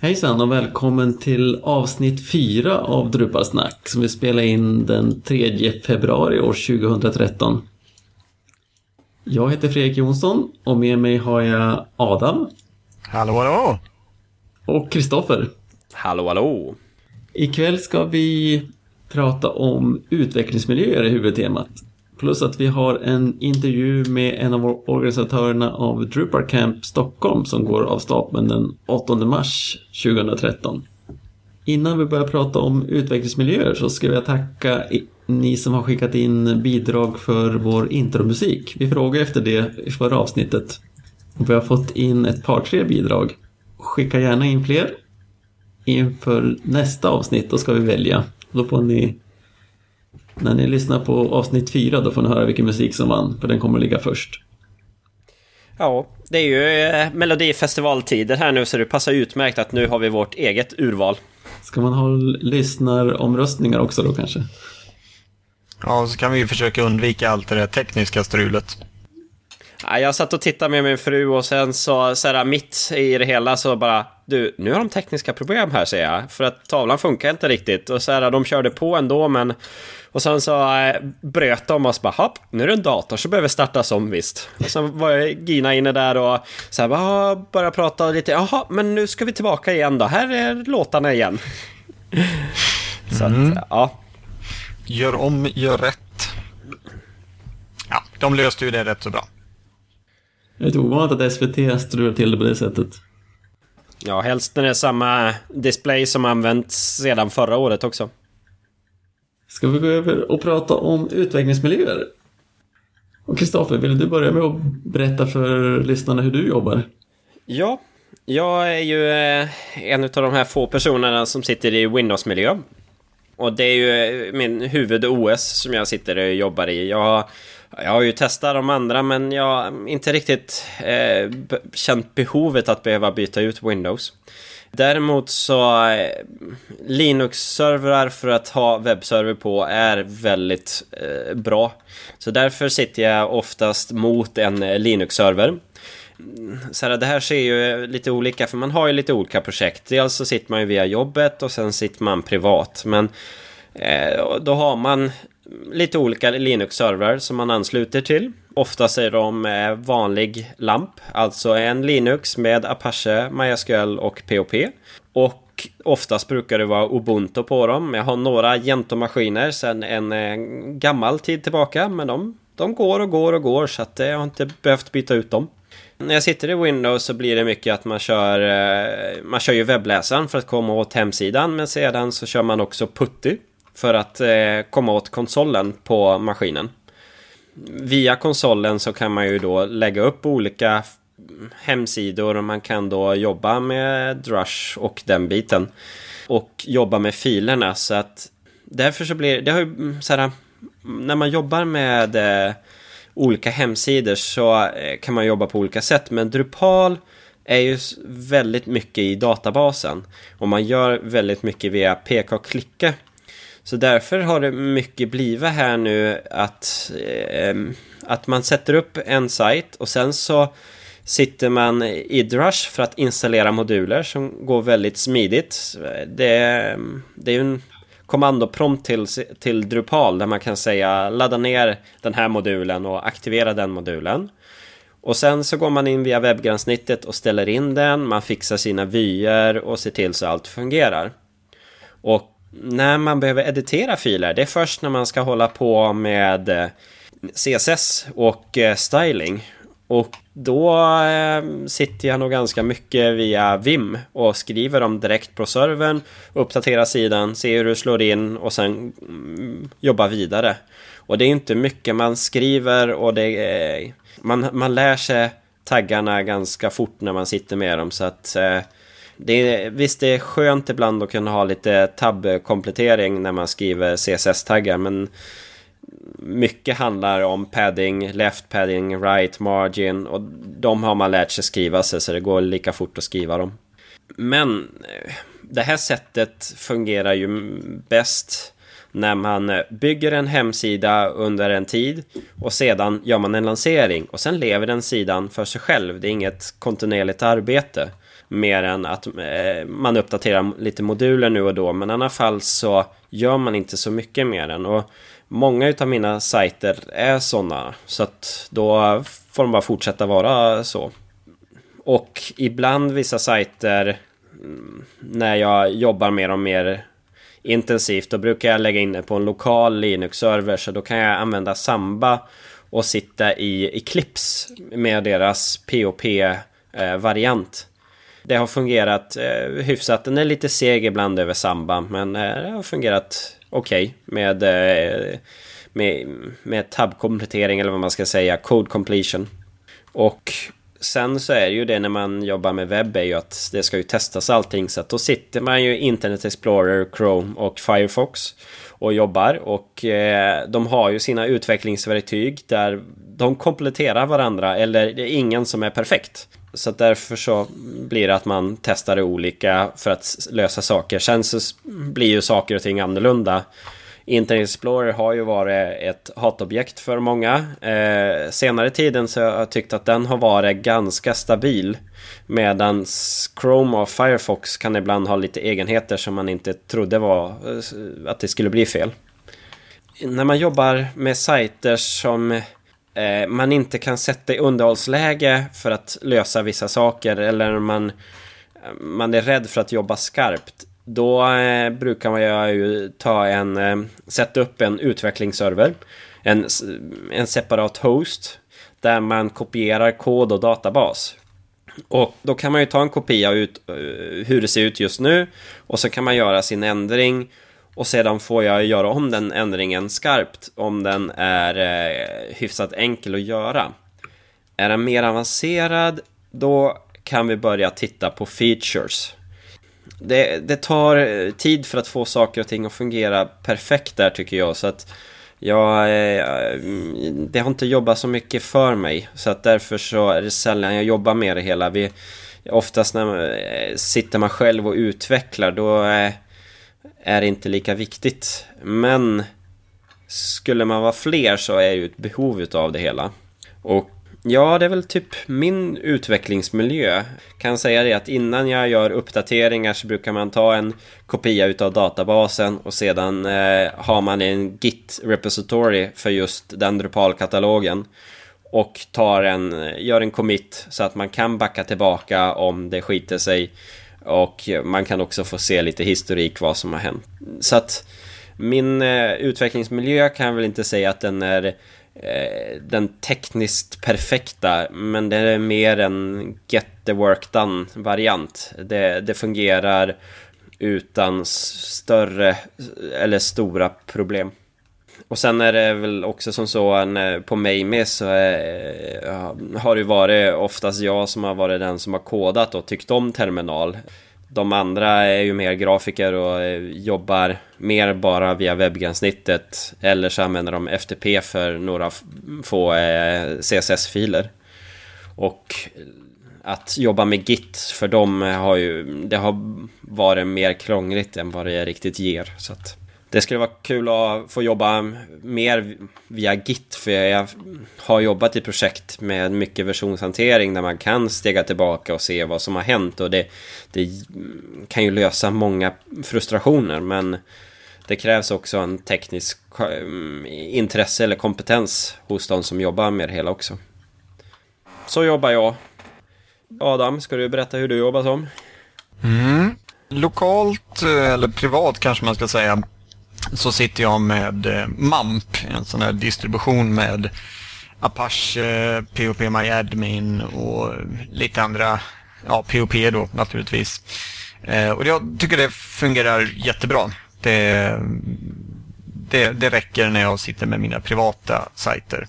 Hejsan och välkommen till avsnitt 4 av Drupalsnack som vi spelar in den 3 februari år 2013. Jag heter Fredrik Jonsson och med mig har jag Adam. Hallå hallå! Och Kristoffer. Hallå hallå! Ikväll ska vi prata om utvecklingsmiljöer i huvudtemat. Plus att vi har en intervju med en av organisatörerna av Drupal Camp Stockholm som går av stapeln den 8 mars 2013. Innan vi börjar prata om utvecklingsmiljöer så ska jag tacka ni som har skickat in bidrag för vår intromusik. Vi frågade efter det i förra avsnittet. Vi har fått in ett par tre bidrag. Skicka gärna in fler. Inför nästa avsnitt då ska vi välja. Då får ni när ni lyssnar på avsnitt fyra då får ni höra vilken musik som vann, för den kommer att ligga först. Ja, det är ju eh, Melodifestivaltider här nu så det passar utmärkt att nu har vi vårt eget urval. Ska man ha lyssnaromröstningar också då kanske? Ja, så kan vi ju försöka undvika allt det där tekniska strulet. Ja, jag satt och tittade med min fru och sen så, så här, mitt i det hela så bara Du, nu har de tekniska problem här säger jag. För att tavlan funkar inte riktigt. Och så här, de körde på ändå men och sen så äh, bröt de och så bara, hopp, nu är det en dator som behöver startas om visst. Och sen var Gina inne där och så här, bara, började prata lite, jaha, men nu ska vi tillbaka igen då, här är låtarna igen. så mm. att, ja. Gör om, gör rätt. Ja, de löste ju det rätt så bra. Det är lite ovanligt att SVT strular till det på det sättet. Ja, helst när det är samma display som använts sedan förra året också. Ska vi gå över och prata om utvecklingsmiljöer? Och Kristoffer, vill du börja med att berätta för lyssnarna hur du jobbar? Ja, jag är ju eh, en av de här få personerna som sitter i Windows-miljö. Och det är ju min huvud-OS som jag sitter och jobbar i. Jag, jag har ju testat de andra men jag har inte riktigt eh, känt behovet att behöva byta ut Windows. Däremot så eh, Linux-servrar för att ha webbserver på är väldigt eh, bra. Så därför sitter jag oftast mot en Linux-server. Så här, det här ser ju lite olika för man har ju lite olika projekt. Dels så sitter man ju via jobbet och sen sitter man privat. Men eh, då har man lite olika Linux-servrar som man ansluter till. Oftast är de vanlig LAMP, alltså en Linux med Apache, MySQL och POP. Och oftast brukar det vara Ubuntu på dem. Jag har några Gento-maskiner sedan en, eh, gammal tid tillbaka, men de, de går och går och går så att eh, jag har inte behövt byta ut dem. När jag sitter i Windows så blir det mycket att man kör, eh, man kör ju webbläsaren för att komma åt hemsidan, men sedan så kör man också Putty för att eh, komma åt konsolen på maskinen. Via konsolen så kan man ju då lägga upp olika hemsidor och man kan då jobba med Drush och den biten. Och jobba med filerna så att därför så blir det har ju mm, så här, när man jobbar med eh, olika hemsidor så eh, kan man jobba på olika sätt. Men Drupal är ju väldigt mycket i databasen. Och man gör väldigt mycket via peka och klicka så därför har det mycket blivit här nu att, eh, att man sätter upp en sajt och sen så sitter man i Drush för att installera moduler som går väldigt smidigt. Det, ehm, det är ju en kommandoprompt till, till Drupal där man kan säga ladda ner den här modulen och aktivera den modulen. Och sen så går man in via webbgränssnittet och ställer in den, man fixar sina vyer och ser till så allt fungerar. Och när man behöver editera filer, det är först när man ska hålla på med eh, CSS och eh, styling. Och då eh, sitter jag nog ganska mycket via Vim och skriver dem direkt på servern, uppdaterar sidan, ser hur du slår in och sen mm, jobbar vidare. Och det är inte mycket man skriver och det är, man, man lär sig taggarna ganska fort när man sitter med dem så att det är, visst, det är skönt ibland att kunna ha lite tab-komplettering när man skriver CSS-taggar, men mycket handlar om padding, left padding, right margin och de har man lärt sig skriva sig så det går lika fort att skriva dem. Men eh, det här sättet fungerar ju bäst när man bygger en hemsida under en tid och sedan gör man en lansering och sen lever den sidan för sig själv. Det är inget kontinuerligt arbete. Mer än att eh, man uppdaterar lite moduler nu och då. Men i alla fall så gör man inte så mycket mer än. Och många av mina sajter är sådana. Så att då får de bara fortsätta vara så. Och ibland vissa sajter mm, när jag jobbar med dem mer intensivt då brukar jag lägga in det på en lokal Linux-server så då kan jag använda Samba och sitta i Eclipse med deras POP-variant. Eh, det har fungerat eh, hyfsat. Den är lite seg ibland över Samba men eh, det har fungerat okej okay med, eh, med, med tab-komplettering eller vad man ska säga, code completion. Och sen så är det ju det när man jobbar med webb är ju att det ska ju testas allting så att då sitter man ju Internet Explorer, Chrome och Firefox och jobbar och eh, de har ju sina utvecklingsverktyg där de kompletterar varandra eller det är ingen som är perfekt. Så att därför så blir det att man testar det olika för att lösa saker. Sen så blir ju saker och ting annorlunda. Internet Explorer har ju varit ett hatobjekt för många. Eh, senare tiden så har jag tyckt att den har varit ganska stabil. Medan Chrome och Firefox kan ibland ha lite egenheter som man inte trodde var eh, att det skulle bli fel. När man jobbar med sajter som eh, man inte kan sätta i underhållsläge för att lösa vissa saker eller man, man är rädd för att jobba skarpt då eh, brukar man ju ta en, eh, sätta upp en utvecklingsserver. En, en separat host. Där man kopierar kod och databas. Och då kan man ju ta en kopia ut eh, hur det ser ut just nu. Och så kan man göra sin ändring. Och sedan får jag göra om den ändringen skarpt. Om den är eh, hyfsat enkel att göra. Är den mer avancerad, då kan vi börja titta på features det, det tar eh, tid för att få saker och ting att fungera perfekt där tycker jag. Så att jag, eh, det har inte jobbat så mycket för mig. Så att därför så är det sällan jag jobbar med det hela. Vi, oftast när man, sitter man själv och utvecklar då är inte lika viktigt. Men skulle man vara fler så är ju ett behov av det hela. Och Ja, det är väl typ min utvecklingsmiljö. Kan säga det att innan jag gör uppdateringar så brukar man ta en kopia utav databasen och sedan eh, har man en Git repository för just den Drupal-katalogen. Och tar en, gör en commit så att man kan backa tillbaka om det skiter sig. Och man kan också få se lite historik vad som har hänt. Så att min eh, utvecklingsmiljö kan jag väl inte säga att den är Eh, den tekniskt perfekta, men det är mer en get the work done variant. Det, det fungerar utan större eller stora problem. Och sen är det väl också som så eh, på mig med så är, har det varit oftast jag som har varit den som har kodat och tyckt om terminal. De andra är ju mer grafiker och jobbar mer bara via webbgränssnittet. Eller så använder de FTP för några få CSS-filer. Och att jobba med Git för dem har ju det har varit mer krångligt än vad det riktigt ger. Så att det skulle vara kul att få jobba mer via Git för jag har jobbat i projekt med mycket versionshantering där man kan stega tillbaka och se vad som har hänt och det, det kan ju lösa många frustrationer men det krävs också en teknisk eh, intresse eller kompetens hos de som jobbar med det hela också. Så jobbar jag. Adam, ska du berätta hur du jobbar som? Mm. Lokalt, eh, eller privat kanske man ska säga, så sitter jag med eh, MAMP, en sån här distribution med Apache, POP My Admin och lite andra, ja POP då naturligtvis. Eh, och jag tycker det fungerar jättebra. Det, det, det räcker när jag sitter med mina privata sajter.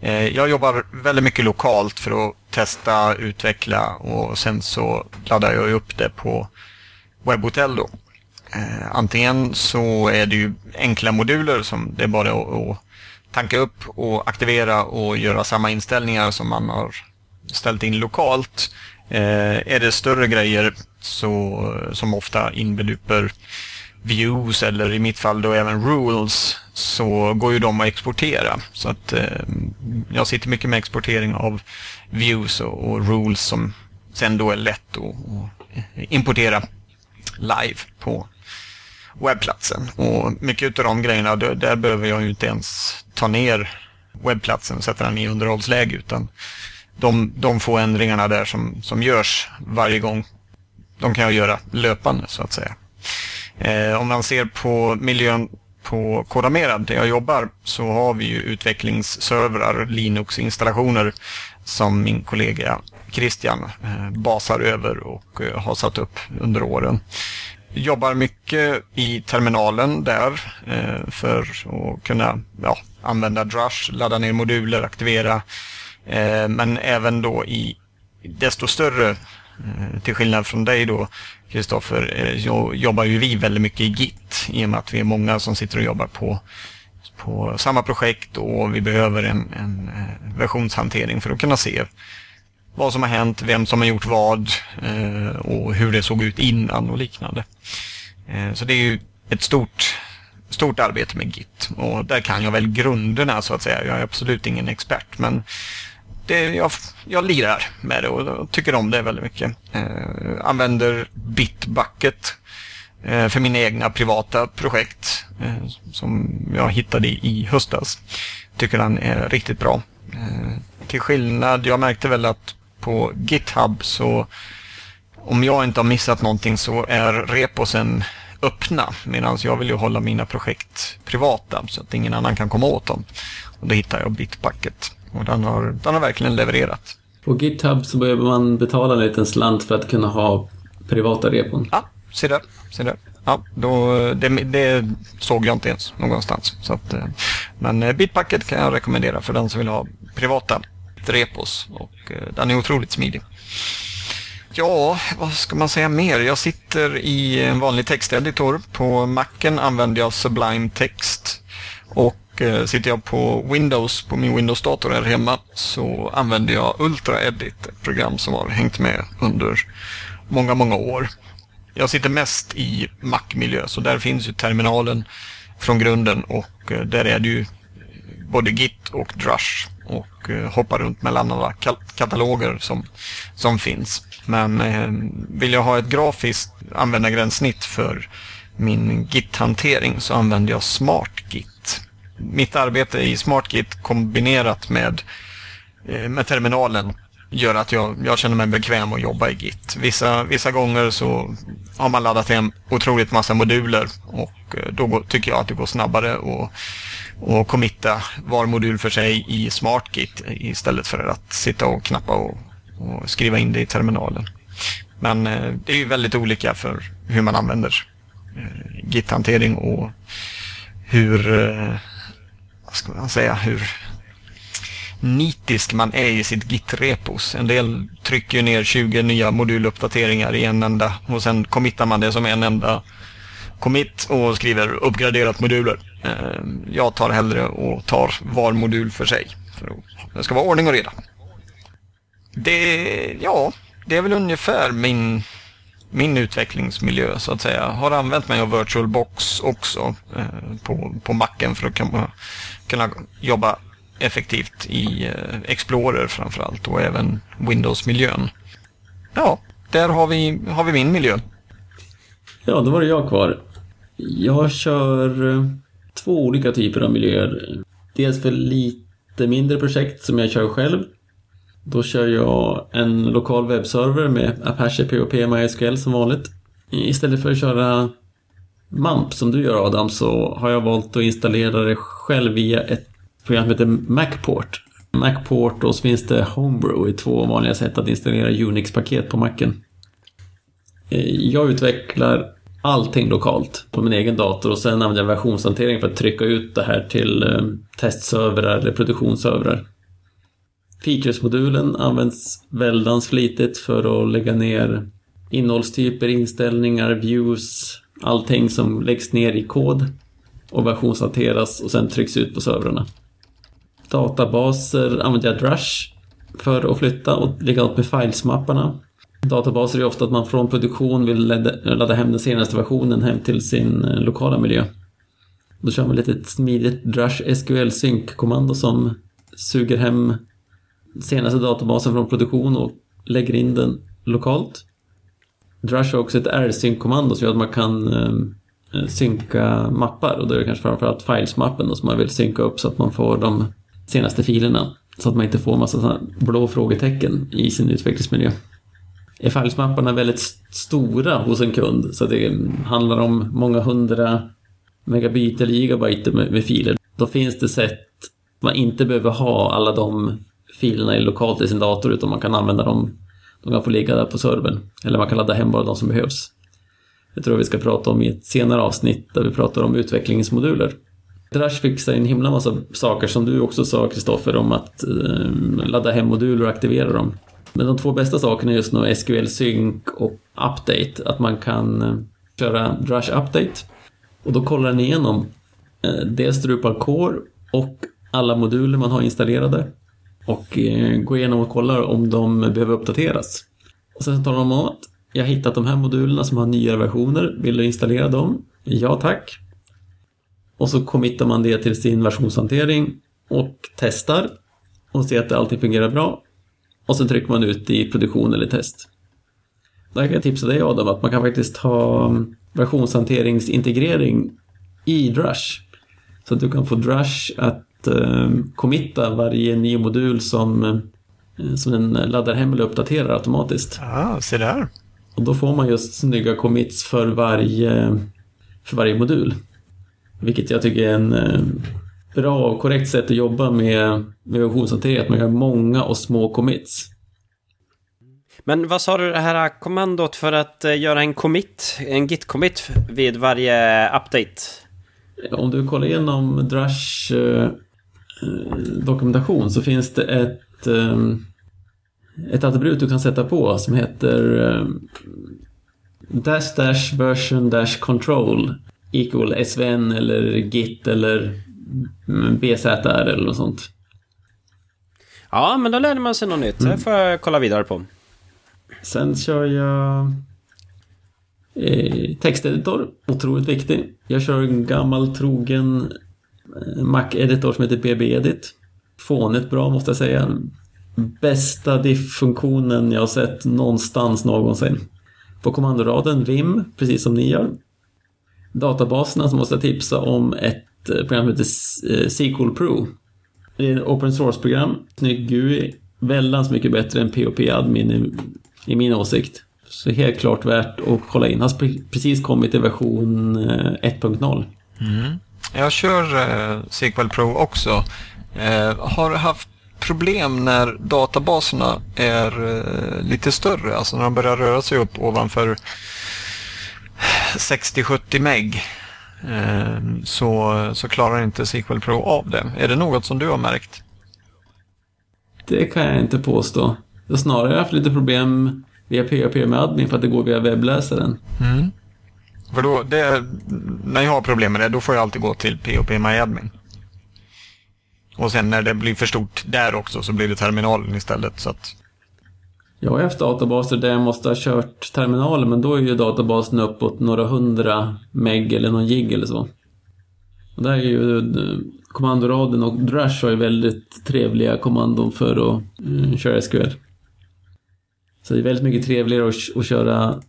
Eh, jag jobbar väldigt mycket lokalt för att testa, utveckla och sen så laddar jag upp det på Webhotel då. Eh, antingen så är det ju enkla moduler som det är bara att tanka upp och aktivera och göra samma inställningar som man har ställt in lokalt. Eh, är det större grejer så, som ofta inbegriper views eller i mitt fall då även rules så går ju de att exportera. Så att eh, jag sitter mycket med exportering av views och, och rules som sen då är lätt att importera live på webbplatsen. Och mycket av de grejerna, där behöver jag ju inte ens ta ner webbplatsen och sätta den i underhållsläge utan de, de få ändringarna där som, som görs varje gång, de kan jag göra löpande så att säga. Eh, om man ser på miljön på Kodamera där jag jobbar så har vi ju utvecklingsservrar, Linux-installationer som min kollega Christian eh, basar över och eh, har satt upp under åren. Jobbar mycket i terminalen där eh, för att kunna ja, använda Drush, ladda ner moduler, aktivera. Eh, men även då i desto större, eh, till skillnad från dig då, Kristoffer, eh, jobbar ju vi väldigt mycket i Git i och med att vi är många som sitter och jobbar på, på samma projekt och vi behöver en, en versionshantering för att kunna se vad som har hänt, vem som har gjort vad eh, och hur det såg ut innan och liknande. Eh, så det är ju ett stort, stort arbete med Git och där kan jag väl grunderna så att säga. Jag är absolut ingen expert men det, jag, jag lirar med det och tycker om det väldigt mycket. Eh, använder Bitbucket eh, för mina egna privata projekt eh, som jag hittade i, höstas. Tycker den är riktigt bra. Eh, till skillnad, jag märkte väl att på GitHub så om jag inte har missat någonting så är reposen öppna medan jag vill ju hålla mina projekt privata så att ingen annan kan komma åt dem. Och då hittar jag Bitbucket och den har, den har verkligen levererat. På GitHub så behöver man betala en liten slant för att kunna ha privata repon. Ja, se där. Se där. Ja, då, det, det, såg jag inte ens någonstans. Så att, eh, men eh, Bitbucket kan jag rekommendera för den som vill ha privata repos och eh, den är otroligt smidig. Ja, vad ska man säga mer? Jag sitter i en vanlig texteditor. På Macen använder jag Sublime Text. Och eh, sitter jag på Windows, på min Windows-dator här hemma, så använder jag Ultra Edit, ett program som har hängt med under många, många år. Jag sitter mest i Mac-miljö, så där finns ju terminalen från grunden och eh, där är det ju både Git och Drush och eh, hoppa runt mellan alla kataloger som, som finns. Men eh, vill jag ha ett grafiskt användargränssnitt för min Git-hantering så använder jag SmartGit. Mitt arbete i SmartGit kombinerat med, eh, med terminalen gör att jag, jag känner mig bekväm att jobba i Git. Vissa, vissa gånger så har man laddat hem otroligt massa moduler och då går, tycker jag att det går snabbare att och committa var modul för sig i SmartGit istället för att sitta och knappa och, och skriva in det i terminalen. Men eh, det är ju väldigt olika för hur man använder eh, Git-hantering och hur, eh, vad ska man säga, hur nitisk man är i sitt Git-repos. En del trycker ner 20 nya moduluppdateringar i en enda och sen committar man det som en enda commit och skriver uppgraderat moduler. Eh, jag tar hellre och tar var modul för sig. För det ska vara ordning och reda. Det, ja, det är väl ungefär min, min utvecklingsmiljö så att säga. Jag har använt mig av VirtualBox också eh, på, på Macen för att kunna, kunna jobba effektivt i eh, Explorer framförallt och även Windows-miljön. Ja, där har vi, har vi min miljö. Ja, då var det jag kvar. Jag kör eh, två olika typer av miljöer. Dels för lite mindre projekt som jag kör själv. Då kör jag en lokal webbserver med Apache POP MySQL som vanligt. Istället för att köra MAMP som du gör Adam så har jag valt att installera det själv via ett program som heter Macport. Macport och så finns det Homebrew i två vanliga sätt att installera Unix-paket på Macen. Eh, jag utvecklar allting lokalt på min egen dator och sen använder jag versionshantering för att trycka ut det här till eh, testservrar eller produktionsservrar. Features-modulen används väldans flitigt för att lägga ner innehållstyper, inställningar, views, allting som läggs ner i kod och versionshanteras och sen trycks ut på servrarna. Databaser använder jag Drush för att flytta och likadant med filesmapparna. Databaser är ofta att man från produktion vill ladda hem den senaste versionen hem till sin eh, lokala miljö. Då kör man lite ett smidigt Drush SQL Sync-kommando som suger hem senaste databasen från produktion och lägger in den lokalt. Drush har också ett R-sync-kommando som gör att man kan eh, eh, synka mappar och då är det kanske framförallt Files-mappen som man vill synka upp så att man får de senaste filerna. Så att man inte får massa blå frågetecken i sin utvecklingsmiljö. Är filesmapparna väldigt stora hos en kund så det handlar om många hundra megabyte eller gigabyte med, med filer. Då finns det sätt man inte behöver ha alla de filerna lokalt i sin dator utan man kan använda dem. De kan få ligga där på servern. Eller man kan ladda hem bara de som behövs. Det tror jag vi ska prata om i ett senare avsnitt där vi pratar om utvecklingsmoduler. Drush fixar en himla massa saker som du också sa Kristoffer om att eh, ladda hem moduler och aktivera dem. Men de två bästa sakerna är just nu SQL Sync och Update. Att man kan eh, köra Drush Update och då kollar den igenom eh, dels Drupal Core och alla moduler man har installerade och eh, går igenom och kollar om de behöver uppdateras. Och sen talar de om att jag har hittat de här modulerna som har nyare versioner. Vill du installera dem? Ja tack. Och så committar man det till sin versionshantering och testar och ser att allting fungerar bra. Och sen trycker man ut i produktion eller test. Där kan jag tipsa dig Adam att man kan faktiskt ha versionshanteringsintegrering i Drush. Så att du kan få Drush att eh, committa varje ny modul som, eh, som den laddar hem eller uppdaterar automatiskt. Ja, ah, se där. Och då får man just snygga commits för varje, för varje modul. Vilket jag tycker är en eh, bra och korrekt sätt att jobba med, med versionshantering, att man har många och små commits. Men vad sa du det här kommandot för att eh, göra en commit, en git-commit vid varje update? Om du kollar igenom Drush eh, dokumentation så finns det ett, ett attribut du kan sätta på som heter dash dash version dash control equal svn eller git eller bzr eller något sånt. Ja, men då lärde man sig något nytt. Det får jag kolla vidare på. Sen kör jag eh, texteditor, otroligt viktig. Jag kör en gammal trogen eh, Mac-editor som heter BB-edit. Fånigt bra måste jag säga. Bästa diff-funktionen jag har sett någonstans någonsin. På kommandoraden Vim, precis som ni gör. Databaserna så måste jag tipsa om ett Eh, program som heter SQL eh, Pro. Det är ett open source-program, snygg GUI, väldigt mycket bättre än POP Admin i, i min åsikt. Så helt klart värt att kolla in. Har precis kommit i version eh, 1.0. Mm. Jag kör eh, SQL Pro också. Eh, har haft problem när databaserna är eh, lite större, alltså när de börjar röra sig upp ovanför 60-70 meg så, så klarar inte SQL Pro av det. Är det något som du har märkt? Det kan jag inte påstå. Jag har snarare haft lite problem via PHP med admin för att det går via webbläsaren. Mm. För då, det, när jag har problem med det, då får jag alltid gå till PHP med admin. Och sen när det blir för stort där också så blir det terminalen istället. Så att... Jag har haft databaser där jag måste ha kört terminalen men då är ju databasen uppåt några hundra meg eller någon gig eller så. Och där är ju eh, kommandoraden och Drush har ju väldigt trevliga kommandon för att mm, köra SQL. Så det är väldigt mycket trevligare att, att köra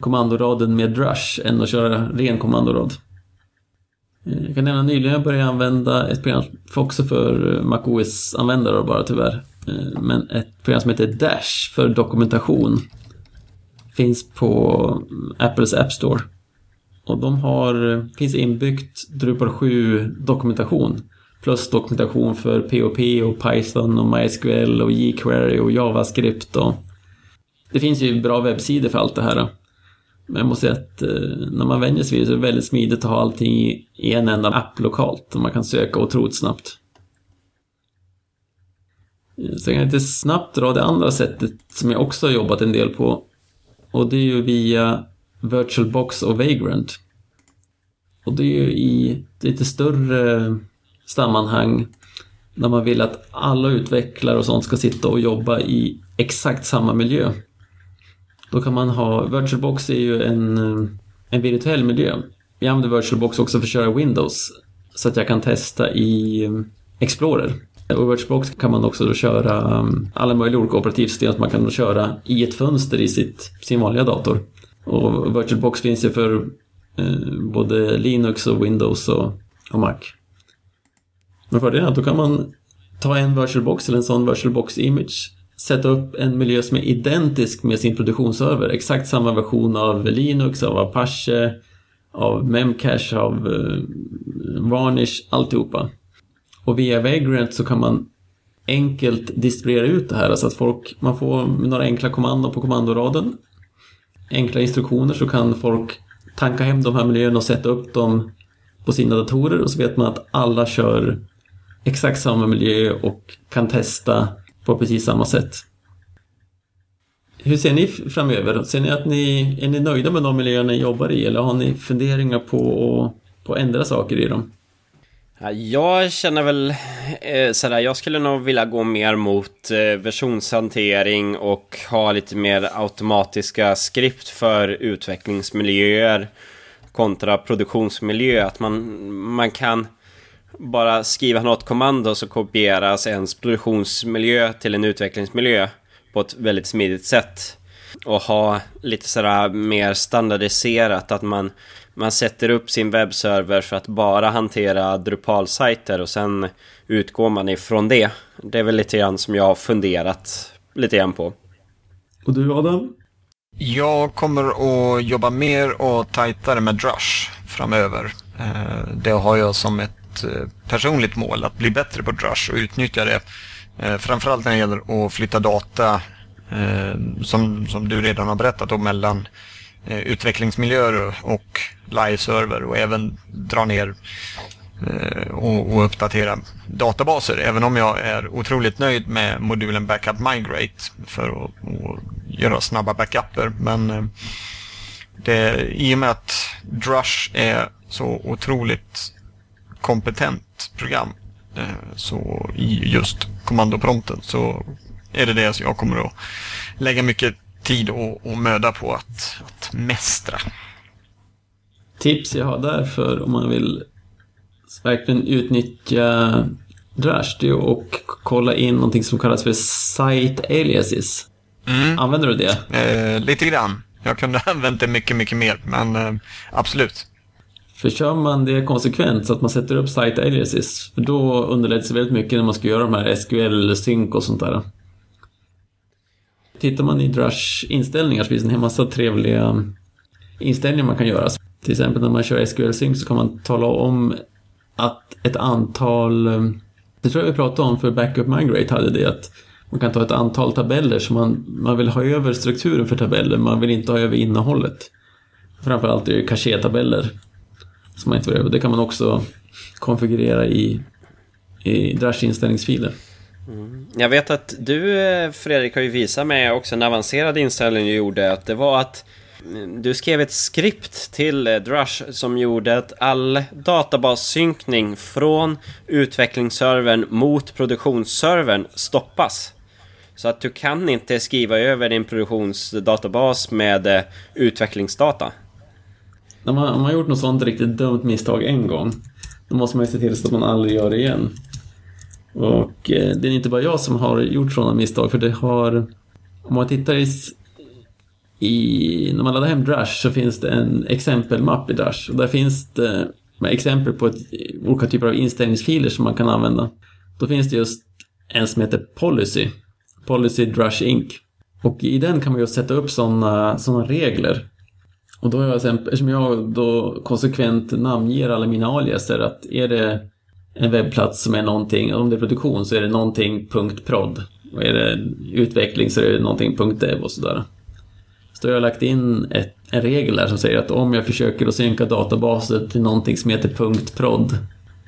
kommandoraden med Drush än att köra ren kommandorad. Eh, jag kan nämna nyligen började jag började använda ett program också för MacOS-användare bara tyvärr. Eh, men ett program som heter Dash för dokumentation. Finns på mm, Apples App Store. Och de har, eh, finns inbyggt Drupal 7 dokumentation. Plus dokumentation för POP och Python och MySQL och jQuery och JavaScript. Och det finns ju bra webbsidor för allt det här. Men jag måste säga att eh, när man vänjer sig vid det så är det väldigt smidigt att ha allting i en enda app lokalt. Och man kan söka otroligt snabbt. Sen kan jag lite snabbt dra det andra sättet som jag också har jobbat en del på. Och det är ju via VirtualBox och Vagrant. Och det är ju i lite större sammanhang när man vill att alla utvecklare och sånt ska sitta och jobba i exakt samma miljö. Då kan man ha, VirtualBox är ju en, en virtuell miljö. Jag använder VirtualBox också för att köra Windows. Så att jag kan testa i Explorer. Och VirtualBox kan man också då köra um, alla möjliga olika operativsystem som man kan då köra i ett fönster i sitt, sin vanliga dator. Och VirtualBox finns ju för eh, både Linux och Windows och, och Mac. Men fördelen är att då kan man ta en VirtualBox eller en sån VirtualBox image sätta upp en miljö som är identisk med sin produktionsserver. Exakt samma version av Linux, av Apache, av Memcache, av eh, Varnish, alltihopa. Och via Vagrant så kan man enkelt distribuera ut det här så att folk, man får några enkla kommandon på kommandoraden. Enkla instruktioner så kan folk tanka hem de här miljöerna och sätta upp dem på sina datorer och så vet man att alla kör exakt samma miljö och kan testa på precis samma sätt. Hur ser ni framöver? Ser ni att ni, är ni nöjda med de miljöer ni jobbar i eller har ni funderingar på att, på att ändra saker i dem? Jag känner väl eh, sådär, jag skulle nog vilja gå mer mot eh, versionshantering och ha lite mer automatiska skript för utvecklingsmiljöer kontra produktionsmiljö. Att man, man kan bara skriva något kommando så kopieras ens produktionsmiljö till en utvecklingsmiljö på ett väldigt smidigt sätt. Och ha lite sådär mer standardiserat att man, man sätter upp sin webbserver för att bara hantera Drupal-sajter och sen utgår man ifrån det. Det är väl lite grann som jag har funderat lite grann på. Och du Adam? Jag kommer att jobba mer och tajtare med Drush framöver. Eh, det har jag som ett Eh, personligt mål att bli bättre på Drush och utnyttja det. Eh, framförallt när det gäller att flytta data som, som du redan har berättat om mellan Eh, utvecklingsmiljöer och live-server och även dra ner eh, och, och, uppdatera databaser. Även om jag är otroligt nöjd med modulen Backup Migrate för att, att göra snabba backuper. Men eh, det, i och med att Drush är så otroligt kompetent program så i just kommandoprompten så är det det jag kommer att lägga mycket tid och, och möda på att, att mästra. Tips jag har där för om man vill verkligen utnyttja Drush det är att kolla in någonting som kallas för Site Aliases. Mm. Använder du det? Eh, lite grann. Jag kunde använt det mycket, mycket mer, men eh, absolut. För kör man det konsekvent så att man sätter upp site aliases, för då underlättas det väldigt mycket när man ska göra de här SQL-synk och sånt där. Tittar man i Drush inställningar så finns det en massa trevliga inställningar man kan göra. Till exempel när man kör SQL Sync så kan man tala om att ett antal, eh, det tror jag vi pratade om för Backup Migrate hade det, att man kan ta ett antal tabeller så man, man vill ha över strukturen för tabeller, man vill inte ha över innehållet. Framförallt är det caché-tabeller som man inte vill Det kan man också konfigurera i, i Drush inställningsfiler. Mm. Jag vet att du eh, Fredrik har ju visat mig också en avancerad inställning du gjorde. Att det var att mm, du skrev ett skript till eh, Drush som gjorde att all databassynkning från utvecklingsservern mot produktionsservern stoppas. Så att du kan inte skriva över din produktionsdatabas med eh, utvecklingsdata när man, om man har gjort något sånt riktigt dumt misstag en gång, då måste man ju se till så att man aldrig gör det igen. Och eh, det är inte bara jag som har gjort sådana misstag, för det har... Om man tittar i, i... När man laddar hem Drush så finns det en exempelmapp i Drush. Och där finns det exempel på ett, olika typer av inställningsfiler som man kan använda. Då finns det just en som heter Policy. Policy Drush Inc. Och i den kan man ju sätta upp sådana såna regler och då har jag sen, eftersom jag då konsekvent namnger alla mina aliaser att är det en webbplats som är någonting, om det är produktion så är det någonting .prod. Och är det utveckling så är det någonting .dev och sådär. Så jag har lagt in ett, en regel där som säger att om jag försöker att synka databaser till någonting som heter .prod,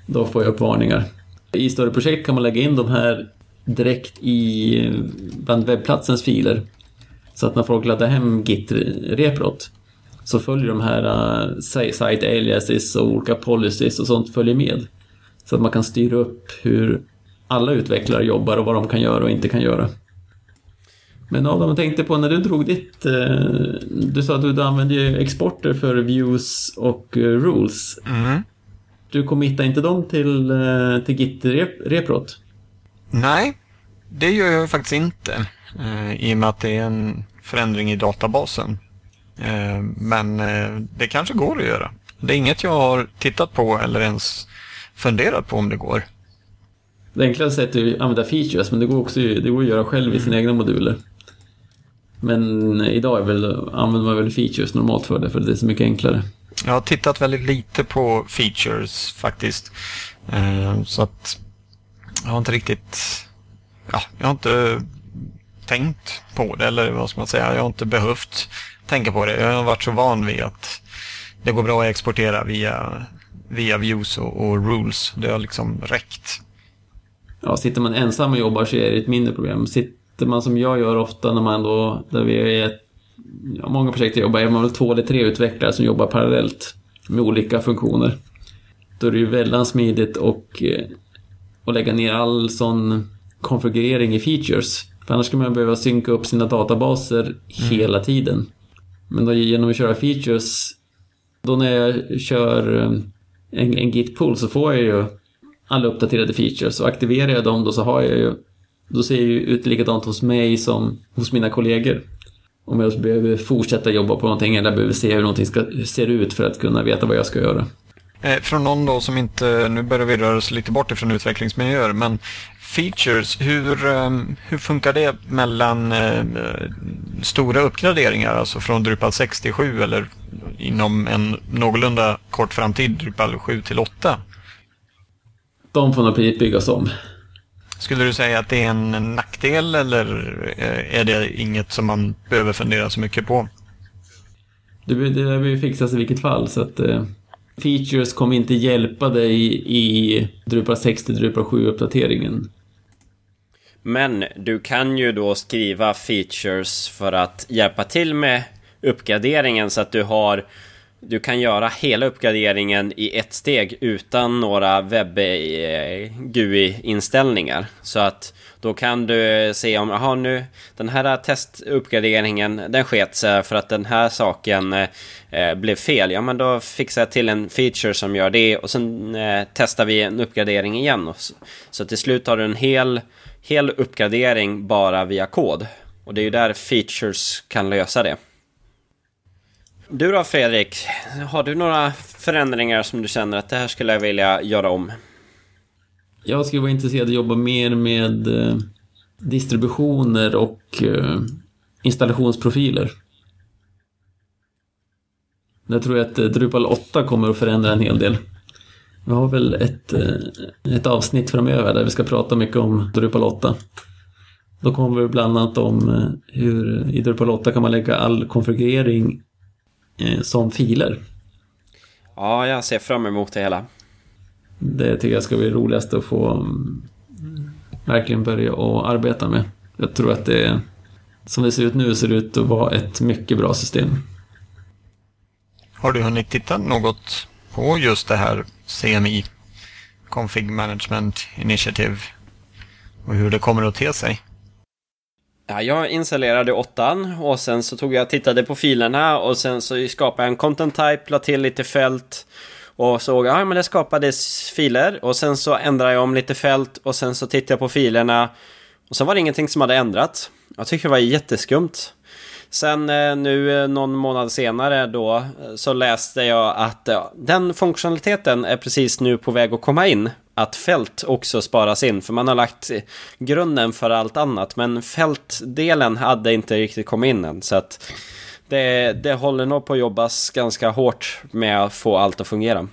då får jag upp varningar. I större projekt kan man lägga in de här direkt i bland webbplatsens filer. Så att när folk laddar hem Git-reprot så följer de här uh, site aliases och olika policies och sånt följer med. Så att man kan styra upp hur alla utvecklare jobbar och vad de kan göra och inte kan göra. Men Adam, jag tänkte på när du drog ditt... Uh, du sa att du använder ju exporter för views och uh, rules. Mm. Du committar inte dem till, uh, till Git-reprot? Nej, det gör jag faktiskt inte. I och med att det är en förändring i databasen Eh, men eh, det kanske går att göra. Det är inget jag har tittat på eller ens funderat på om det går. Det enklaste sättet är att använda features, men det går också det går att göra själv i sina egna moduler. Men idag väl, använder man väl features normalt för det, för det är så mycket enklare. Jag har tittat väldigt lite på features faktiskt. Så att jag har inte riktigt... Ja, jag har inte tänkt på det, eller vad ska man säga? Jag har inte behövt tänka på det. Jag har varit så van vid att det går bra att exportera via, via views och, och rules. Det har liksom räckt. Ja, sitter man ensam och jobbar så är det ett mindre problem. Sitter man som jag gör ofta när man då, där vi är ja, många projekt jag jobbar, är man väl två eller tre utvecklare som jobbar parallellt med olika funktioner. Då är det ju väldigt smidigt och, eh, och lägga ner all sån konfigurering i features. För annars skulle man behöva synka upp sina databaser mm. hela tiden. Men då genom att köra features, då när jag kör en, en git-pull så får jag ju alla uppdaterade features och aktiverar jag dem då så har jag ju då ser det ju ut likadant hos mig som hos mina kollegor. Om jag behöver fortsätta jobba på någonting eller behöver se hur någonting ska, ser ut för att kunna veta vad jag ska göra. Eh, från någon då som inte, nu börjar vi röra oss lite bort ifrån utvecklingsmiljöer, men features, hur, ehm, hur funkar det mellan eh, stora uppgraderingar, alltså från Drupal 6 till 7 eller inom en någorlunda kort framtid Drupal 7 till 8? De får nog byggas om. Skulle du säga att det är en nackdel eller eh, är det inget som man behöver fundera så mycket på? Det, det behöver ju fixas i vilket fall så att eh, features kommer inte hjälpa dig i Drupal 6 till Drupal 7-uppdateringen. Men du kan ju då skriva features för att hjälpa till med uppgraderingen så att du har du kan göra hela uppgraderingen i ett steg utan några webb-GUI-inställningar. Eh, så att då kan du se om, jaha nu, den här testuppgraderingen, den sket sig för att den här saken eh, eh, blev fel. Ja, men då fixar jag till en feature som gör det och sen eh, testar vi en uppgradering igen. Så, så till slut har du en hel, hel uppgradering bara via kod. Och det är ju där features kan lösa det. Du då Fredrik, har du några förändringar som du känner att det här skulle jag vilja göra om? Jag skulle vara intresserad av att jobba mer med eh, distributioner och eh, installationsprofiler. Jag tror att eh, Drupal 8 kommer att förändra en hel del. Vi har väl ett, ett avsnitt framöver där vi ska prata mycket om Drupal 8. Då kommer vi bland annat om hur i Drupal 8 kan man lägga all konfigurering Eh, som filer. Ja, jag ser fram emot det hela. Det tycker jag ska bli roligast att få mm, verkligen börja och arbeta med. Jag tror att det, som det ser ut nu, ser det ut att vara ett mycket bra system. Har du hunnit titta något på just det här CMI, Config Management Initiative, och hur det kommer att te sig? Ja, jag installerade åttan och sen så tog jag och tittade på filerna och sen så skapade jag en content type, la till lite fält och såg, ja men det skapades filer och sen så ändrade jag om lite fält och sen så tittade jag på filerna och sen var det ingenting som hade ändrats. Jag tycker det var jätteskumt. Sen eh, nu eh, någon månad senare då eh, så läste jag att den funktionaliteten är precis nu på väg att komma in att fält också sparas in. För man har lagt grunden för allt annat. Men fältdelen hade inte riktigt kommit in än. Så att det, det håller nog på att jobbas ganska hårt med att få allt att fungera.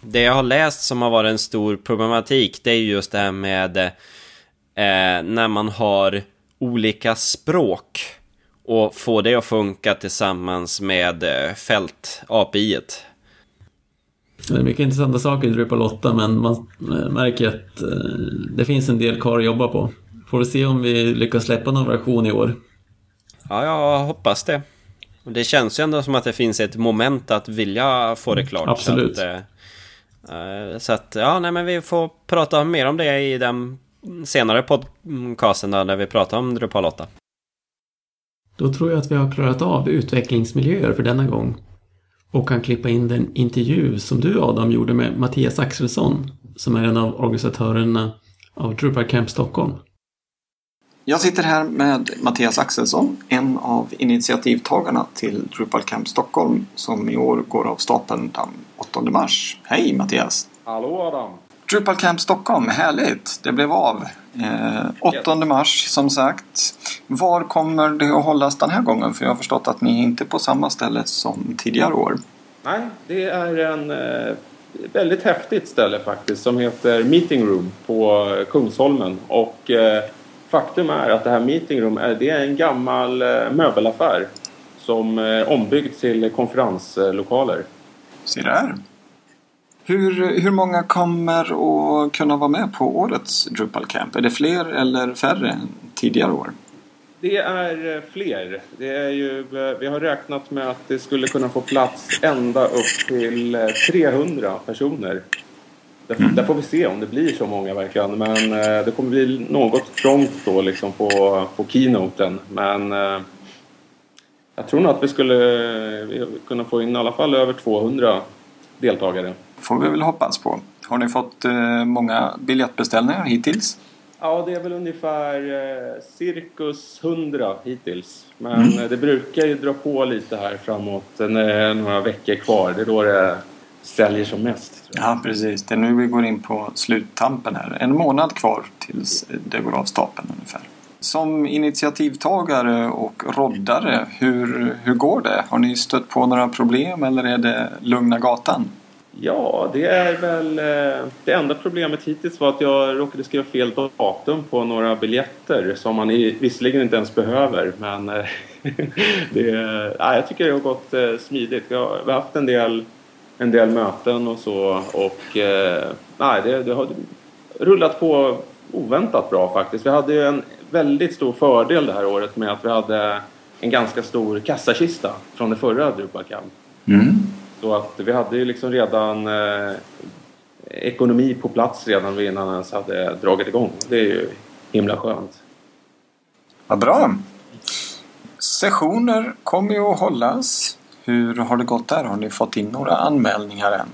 Det jag har läst som har varit en stor problematik det är just det här med eh, när man har olika språk och få det att funka tillsammans med eh, fält-API-et. Det är mycket intressanta saker i Drupal 8 men man märker att eh, det finns en del kvar att jobba på. Får vi se om vi lyckas släppa någon version i år. Ja, jag hoppas det. Det känns ju ändå som att det finns ett moment att vilja få det klart. Absolut. Så att, så att ja, nej men vi får prata mer om det i den senare podcasten där vi pratar om Drupal 8. Då tror jag att vi har klarat av utvecklingsmiljöer för denna gång och kan klippa in den intervju som du Adam gjorde med Mattias Axelsson som är en av organisatörerna av Drupal Camp Stockholm. Jag sitter här med Mattias Axelsson, en av initiativtagarna till Drupal Camp Stockholm som i år går av stapeln den 8 mars. Hej Mattias! Hallå Adam! Drupal Camp Stockholm, härligt! Det blev av. Eh, 8 mars som sagt. Var kommer det att hållas den här gången? För jag har förstått att ni är inte på samma ställe som tidigare år. Nej, det är en eh, väldigt häftigt ställe faktiskt som heter Meeting Room på Kungsholmen. Och eh, faktum är att det här Meeting Room är, det är en gammal eh, möbelaffär som är ombyggd till konferenslokaler. Se där! Hur, hur många kommer att kunna vara med på årets Drupal Camp? Är det fler eller färre än tidigare år? Det är eh, fler. Det är ju, eh, vi har räknat med att det skulle kunna få plats ända upp till eh, 300 personer. Där, Mm. där får vi se om det blir så många verkligen. Men eh, det kommer bli något trångt då liksom på, på keynoten. Men eh, jag tror nog att vi skulle eh, kunna få in i alla fall över 200 deltagare. Får vi väl hoppas på. Har ni fått eh, många biljettbeställningar hittills? Ja, det är väl ungefär eh, cirkus 100 hittills. Men eh, det brukar ju dra på lite här framåt när det är några veckor kvar. Det är då det säljer som mest. Ja, precis. Det är nu vi går in på sluttampen här. En månad kvar tills det går av stapeln ungefär. Som initiativtagare och roddare, hur, hur går det? Har ni stött på några problem eller är det lugna gatan? Ja, det är väl... Eh, det enda problemet hittills var att jag råkade skriva fel datum på några biljetter som man visserligen inte ens behöver. Men eh, det, ja, jag tycker det har gått eh, smidigt. Vi har, vi har haft en del, en del möten och så och nej, det, det har rullat på oväntat bra faktiskt. Vi hade ju en väldigt stor fördel det här året med att vi hade en ganska stor kassakista från det förra Drupal Camp. Mm. Så att vi hade ju liksom redan eh, ekonomi på plats redan vi innan ens hade dragit igång. Det är ju himla skönt. Vad bra! Sessioner kommer ju att hållas. Hur har det gått där? Har ni fått in några anmälningar än?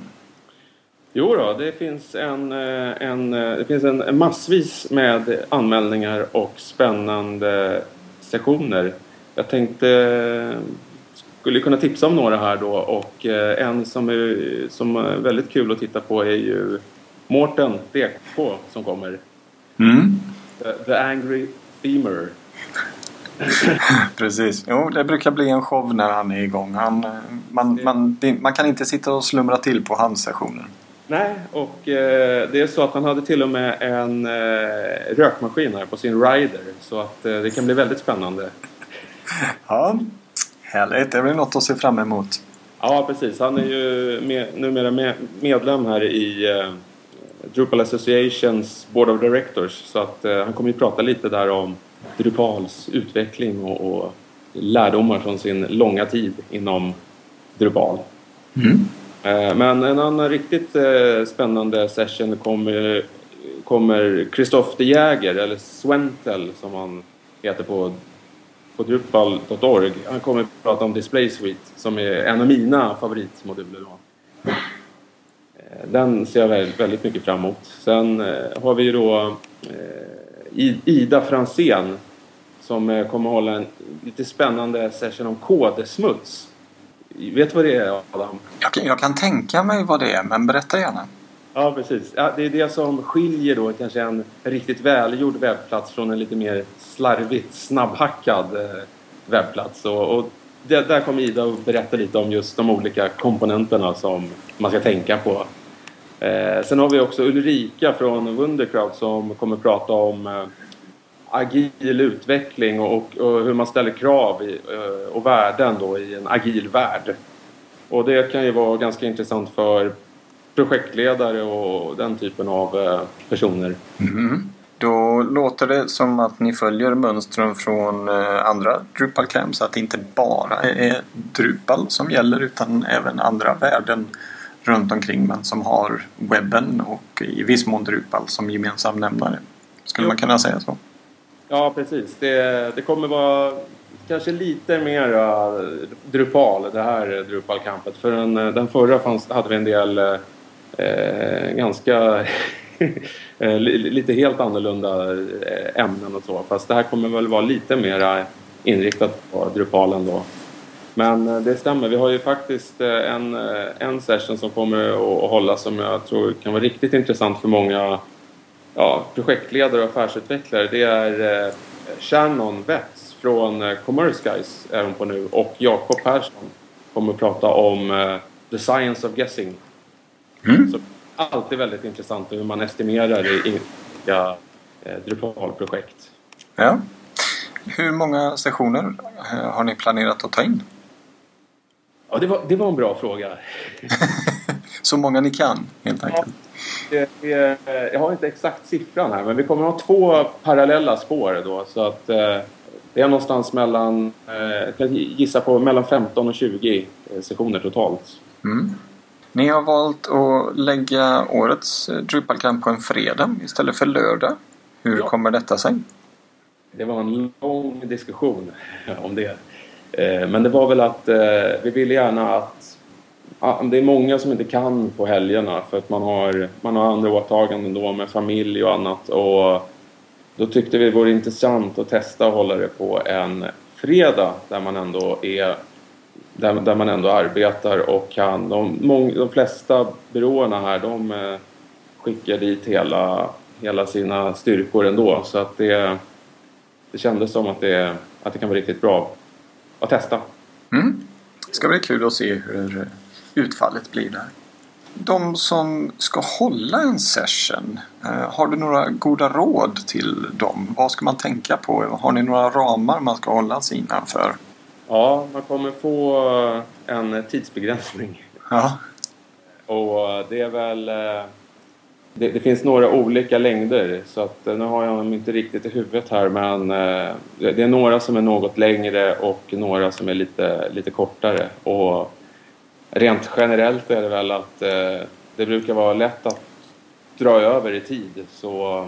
Jo då, det finns en, eh, en, eh, det finns en massvis med anmälningar och spännande sessioner. Jag tänkte eh, skulle kunna tipsa om några här då och eh, en som är, som är väldigt kul att titta på är ju Mårten DK som kommer. Mm. The, The Angry Themer. Precis. Jo, det brukar bli en show när han är igång. Han, man, man, man kan inte sitta och slumra till på hans sessioner. Nej, och eh, det är så att han hade till och med en eh, rökmaskin här på sin Rider. Så att eh, det kan bli väldigt spännande. Ja, härligt. Det blir något att se fram emot. Ja, precis. Han är ju med, numera med, medlem här i eh, Drupal Associations Board of Directors. Så att eh, han kommer ju prata lite där om Drupals utveckling och, och lärdomar från sin långa tid inom Drupal. Eh, Men en annan riktigt eh, spännande session kommer kommer Christoph de Jäger, eller Swentel som han heter på, på drupal.org. Han kommer att prata om Display Suite som är en av mina favoritmoduler. Då. Eh, Den ser jag väldigt, väldigt mycket fram emot. Sen eh, har vi då eh, Ida Fransén som kommer att hålla en lite spännande session om kodesmuts. Vet du vad det är Adam? Jag kan, jag kan tänka mig vad det är, men berätta gärna. Ja, precis. Ja, det är det som skiljer då kanske en riktigt välgjord webbplats från en lite mer slarvigt snabbhackad eh, webbplats. Och, och det, där kommer Ida att berätta lite om just de olika komponenterna som man ska tänka på. Eh, sen har vi också Ulrika från Wundercraft som kommer prata om eh, agil utveckling och, och, och hur man ställer krav i, eh, och värden då i en agil värld. Och det kan ju vara ganska intressant för projektledare och den typen av eh, personer. Mm-hmm. Då låter det som att ni följer mönstren från eh, andra Drupal camps. Att det inte bara är Drupal som gäller utan även andra värden runt omkring men som har webben och i viss mån Drupal som gemensam nämnare. Skulle Jo. man kunna säga så? Ja, precis. Det, det kommer vara kanske lite mer Drupal, det här Drupal-campet. För den, den förra fanns, hade vi en del eh, ganska Eh, lite helt annorlunda eh, ämnen och så. Fast det här kommer väl vara lite mer inriktat på Drupal då. Men eh, det stämmer, vi har ju faktiskt en, en session som kommer att hållas som jag tror kan vara riktigt intressant för många ja, projektledare och affärsutvecklare. Det är Shannon Betts från Commerce Guys är hon på nu och Jakob Persson kommer att prata om The Science of Guessing. Mm. Alltid väldigt intressant hur man estimerar i olika eh, Drupal-projekt. Ja. Hur många sessioner eh, har ni planerat att ta in? Ja, det var, det var en bra fråga. Så många ni kan, helt enkelt. Ja, det, det, jag har inte exakt siffran här, men vi kommer att ha två parallella spår då. Så att eh, det är någonstans mellan, eh, jag kan gissa på mellan 15 och 20 eh, sessioner totalt. Mm. Ni har valt att lägga årets Drupalcamp på en fredag istället för lördag. Hur ja. kommer detta sig? Det var en lång diskussion om det. Eh, men det var väl att eh, vi ville gärna att det är många som inte kan på helgerna för att man har, man har andra åtaganden då med familj och annat. Och då tyckte vi det vore intressant att testa att hålla det på en fredag där man ändå är där, där man ändå arbetar och kan. De, mång, de flesta byråerna här de eh, skickar dit hela, hela sina styrkor ändå så att det, det kändes som att det, att det kan vara riktigt bra att testa. Mm. Det ska bli kul att se hur utfallet blir där. De som ska hålla en session, eh, har du några goda råd till dem? Vad ska man tänka på? Har ni några ramar man ska hålla sig innanför? Ja, man kommer få en tidsbegränsning. Ja. Och det är väl... Eh, det, det, finns några olika längder så att eh, nu har jag dem inte riktigt i huvudet här men eh, det är några som är något längre och några som är lite, lite kortare. Och rent generellt är det väl att det brukar vara lätt att dra över i tid så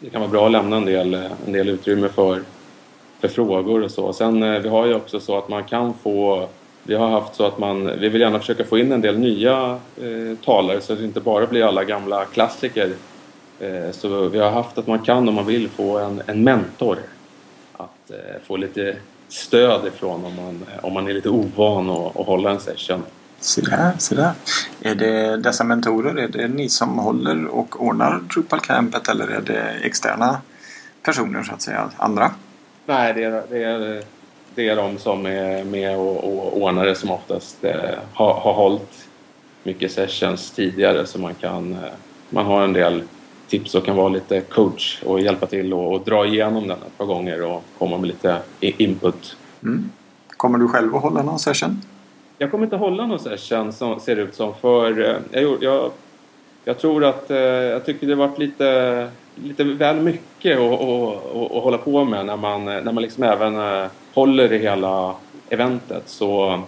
det kan vara bra att lämna en del, en del utrymme för för frågor och så. Sen eh, vi har ju också så att man kan få vi har haft så att man, vi vill gärna försöka få in en del nya eh, talare så att det inte bara blir alla gamla klassiker. Eh, så vi har haft att man kan om man vill få en, en mentor. Att eh, få lite stöd ifrån om man, om man är lite ovan att, att hålla en session. Se där, se där. Är det dessa mentorer, är det ni som håller och ordnar Drupal Campet eller är det externa personer så att säga, andra? Nej, det är, det är, det är de som är med och, och ordnar det som oftast eh, har, har hållit mycket sessions tidigare så man kan eh, man har en del tips och kan vara lite coach och hjälpa till och, och dra igenom den ett par gånger och komma med lite input. Mm. Kommer du själv att hålla någon session? Jag kommer inte hålla någon session som ser ut som för eh, jag, jag, jag tror att eh, jag tycker det varit lite lite väl mycket att, att, att hålla på med när man, när man liksom även eh, håller i hela eventet. Så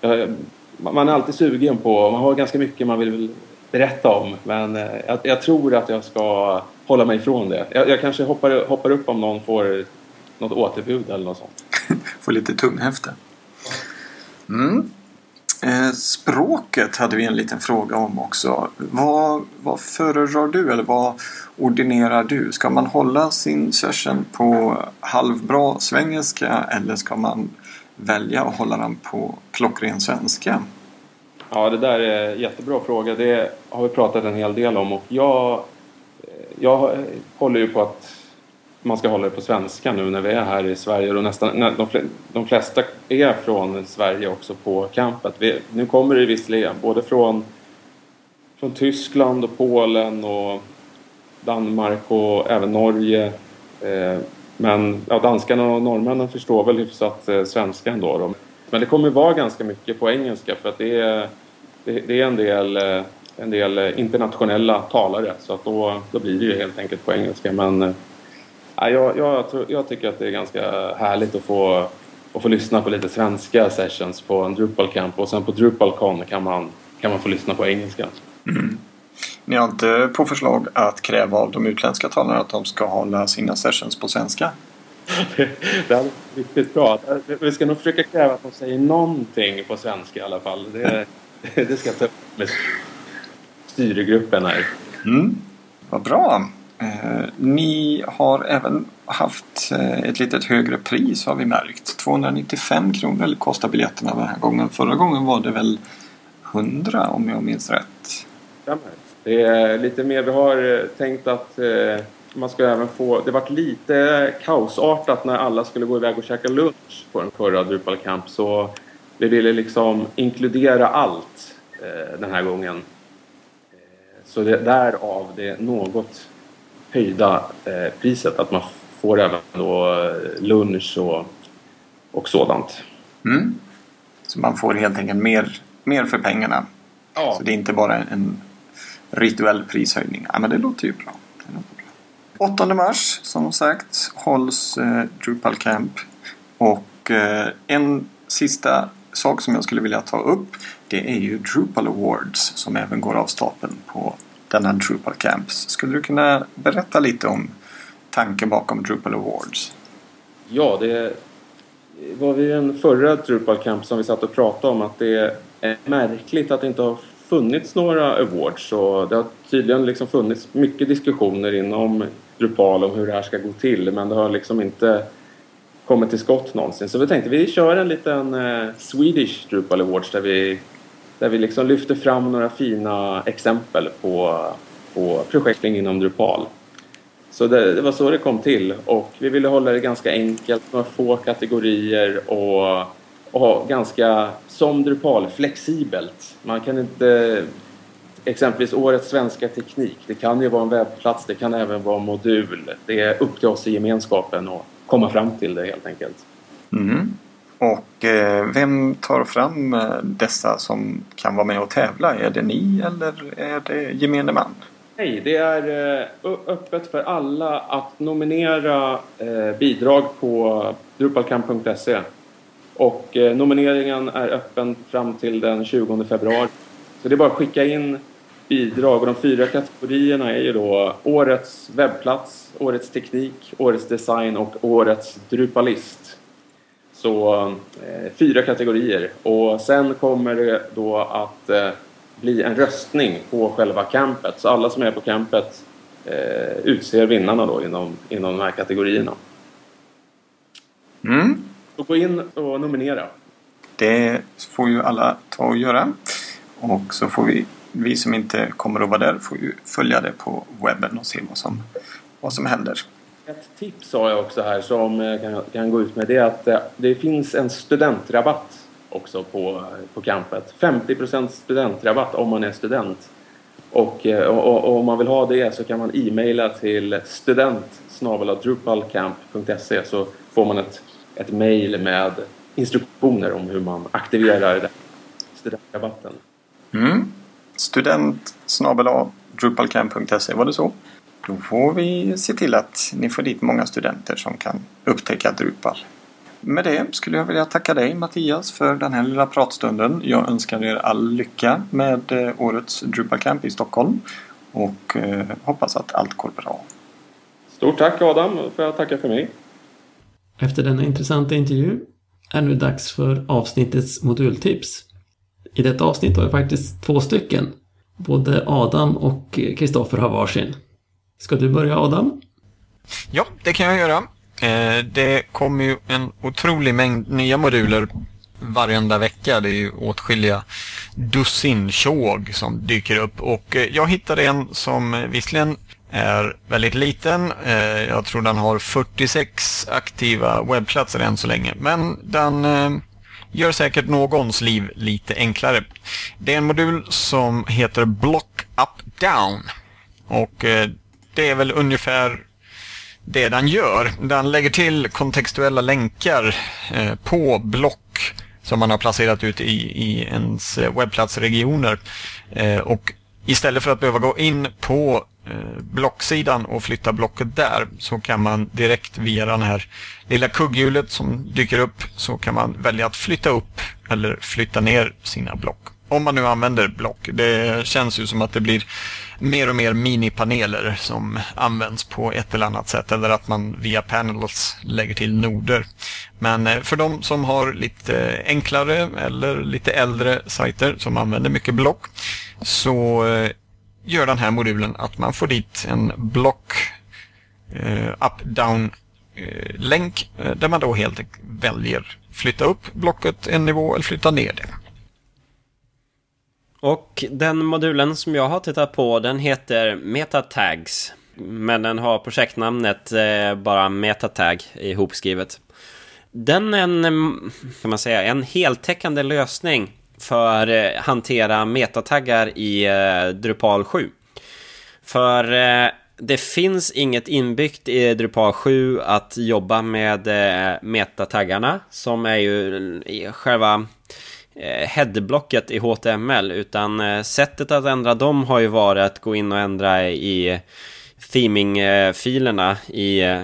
eh, man är alltid sugen på, man har ganska mycket man vill berätta om men eh, jag, jag tror att jag ska hålla mig ifrån det. Jag, jag kanske hoppar, hoppar upp om någon får något återbud eller något sånt. får lite tunghäfte. Mm. Eh, språket hade vi en liten fråga om också. Vad, vad föredrar du eller vad ordinerar du? Ska man hålla sin session på halvbra svengelska eller ska man välja att hålla den på klockren svenska? Ja, det där är en jättebra fråga. Det har vi pratat en hel del om och jag, eh, jag håller ju på att man ska hålla det på svenska nu när vi är här i Sverige och nästan, de flesta är från Sverige också på campet. Vi, nu kommer det visserligen både från, från Tyskland och Polen och Danmark och även Norge. Eh, men ja, danskarna och norrmännen förstår väl hyfsat eh, svenska ändå. Då. Men det kommer vara ganska mycket på engelska för att det är, det, det är en, del, eh, en del eh, internationella talare så att då, då blir det ju helt enkelt på engelska. Men eh, ja, jag, jag, jag tycker att det är ganska härligt att få, att få lyssna på lite svenska sessions på en Drupal camp och sen på DrupalCon kan man, kan man få lyssna på engelska. Mm. Ni har inte på förslag att kräva av de utländska talarna att de ska hålla sina sessions på svenska? det är riktigt bra. Vi ska nog försöka kräva att de säger någonting på svenska i alla fall. Det, det ska jag ta upp med styrgruppen här. Mm. Vad bra. Eh, ni har även haft eh, ett litet högre pris har vi märkt. 295 kronor kostar biljetterna den här gången. Förra gången var det väl 100 om jag minns rätt. Det är lite mer, vi har eh, tänkt att eh, man ska även få, det varit lite kaosartat när alla skulle gå iväg och käka lunch på den förra Drupal Camp så vi ville liksom inkludera allt eh, den här gången. Eh, så det, därav det något höjda eh, priset att man får även då eh, lunch och, och sådant. Mm. Så man får helt enkelt mer, mer för pengarna. Ja. Så det är inte bara en rituell prishöjning. Ja, men det låter ju bra. Det låter bra. 8 mars som sagt hålls eh, Drupal Camp. Och eh, en sista sak som jag skulle vilja ta upp det är ju Drupal Awards som även går av stapeln på denna Drupal Camps. Skulle du kunna berätta lite om tanken bakom Drupal Awards? Ja, det var vid den förra Drupal Camp som vi satt och pratade om att det är märkligt att det inte har funnits några awards. Och det har tydligen liksom funnits mycket diskussioner inom Drupal om hur det här ska gå till men det har liksom inte kommit till skott någonsin. Så vi tänkte vi kör en liten eh, Swedish Drupal Awards där vi, där vi liksom lyfter fram några fina exempel på, på projekt inom Drupal. Så det, det, var så det kom till och vi ville hålla det ganska enkelt, några få kategorier och, och ha ganska, som Drupal, flexibelt. Man kan inte, exempelvis årets svenska teknik, det kan ju vara en webbplats, det kan även vara en modul. Det är upp till oss i gemenskapen att komma fram till det helt enkelt. Mm. Och eh, vem tar fram eh, dessa som kan vara med och tävla? Är det ni eller är det gemene man? Nej, det är eh, öppet för alla att nominera eh, bidrag på drupalcamp.se. Och eh, nomineringen är öppen fram till den 20 februari. Så det är bara att skicka in bidrag och de fyra kategorierna är ju då Årets webbplats, Årets teknik, Årets design och Årets Drupalist. Så eh, fyra kategorier och sen kommer det då att eh, bli en röstning på själva campet. Så alla som är på campet eh, utser vinnarna då inom, inom de här kategorierna. Mm. Så gå in och nominera. Det får ju alla ta och göra. Och så får vi, vi som inte kommer att vara där, får ju följa det på webben och se vad som, vad som händer. Ett tips har jag också här som eh, jag kan, kan gå ut med det är att eh, det finns en studentrabatt också på, på campet. 50% studentrabatt om man är student. Eh, och, och, och, om man vill ha det så kan man e-maila till student så får man ett, ett mail med instruktioner om hur man aktiverar den studentrabatten. Mm. Student drupalcamp.se, var det så? Då får vi se till att ni får dit många studenter som kan upptäcka Drupal. Med det skulle jag vilja tacka dig Mattias för den här lilla pratstunden. Jag önskar er all lycka med eh, årets Drupal Camp i Stockholm och eh, hoppas att allt går bra. Stort tack Adam för att tacka för mig. Efter denna intressanta intervju är nu dags för avsnittets modultips. I detta avsnitt har vi faktiskt två stycken. Både Adam och Kristoffer har varsin. Ska du börja Adam? Ja, det kan jag göra. Eh, det kommer ju en otrolig mängd nya moduler varenda vecka. Det är ju åtskilliga dussin tjog som dyker upp och eh, jag hittade en som visserligen är väldigt liten. Eh, jag tror den har 46 aktiva webbplatser än så länge. Men den gör säkert någons liv lite enklare. Det är en modul som heter Block Up Down. Och det är väl ungefär det den gör. Den lägger till kontextuella länkar eh, på block som man har placerat ut i, i ens webbplatsregioner. Eh, och istället för att behöva gå in på eh, blocksidan och flytta blocket där så kan man direkt via den här lilla kugghjulet som dyker upp så kan man välja att flytta upp eller flytta ner sina block. Om man nu använder block. Det känns ju som att det blir mer och mer minipaneler som används på ett eller annat sätt eller att man via panels lägger till noder. Men eh, för de som har lite eh, enklare eller lite äldre sajter som använder mycket block så eh, gör den här modulen att man får dit en block up-down länk där man då helt enkelt väljer flytta upp blocket en nivå eller flytta ner det. Och den modulen som jag har tittat på den heter Metatags. Men den har projektnamnet eh, bara Metatag ihopskrivet. Den är en, mm, kan man säga, en heltäckande lösning för eh, hantera metataggar i eh, Drupal 7. För eh, det finns inget inbyggt i Drupal 7 att jobba med eh, metataggarna som är ju eh, själva Eh, headblocket i HTML utan eh, sättet att ändra dem har ju varit att gå in och ändra i theming-filerna i eh,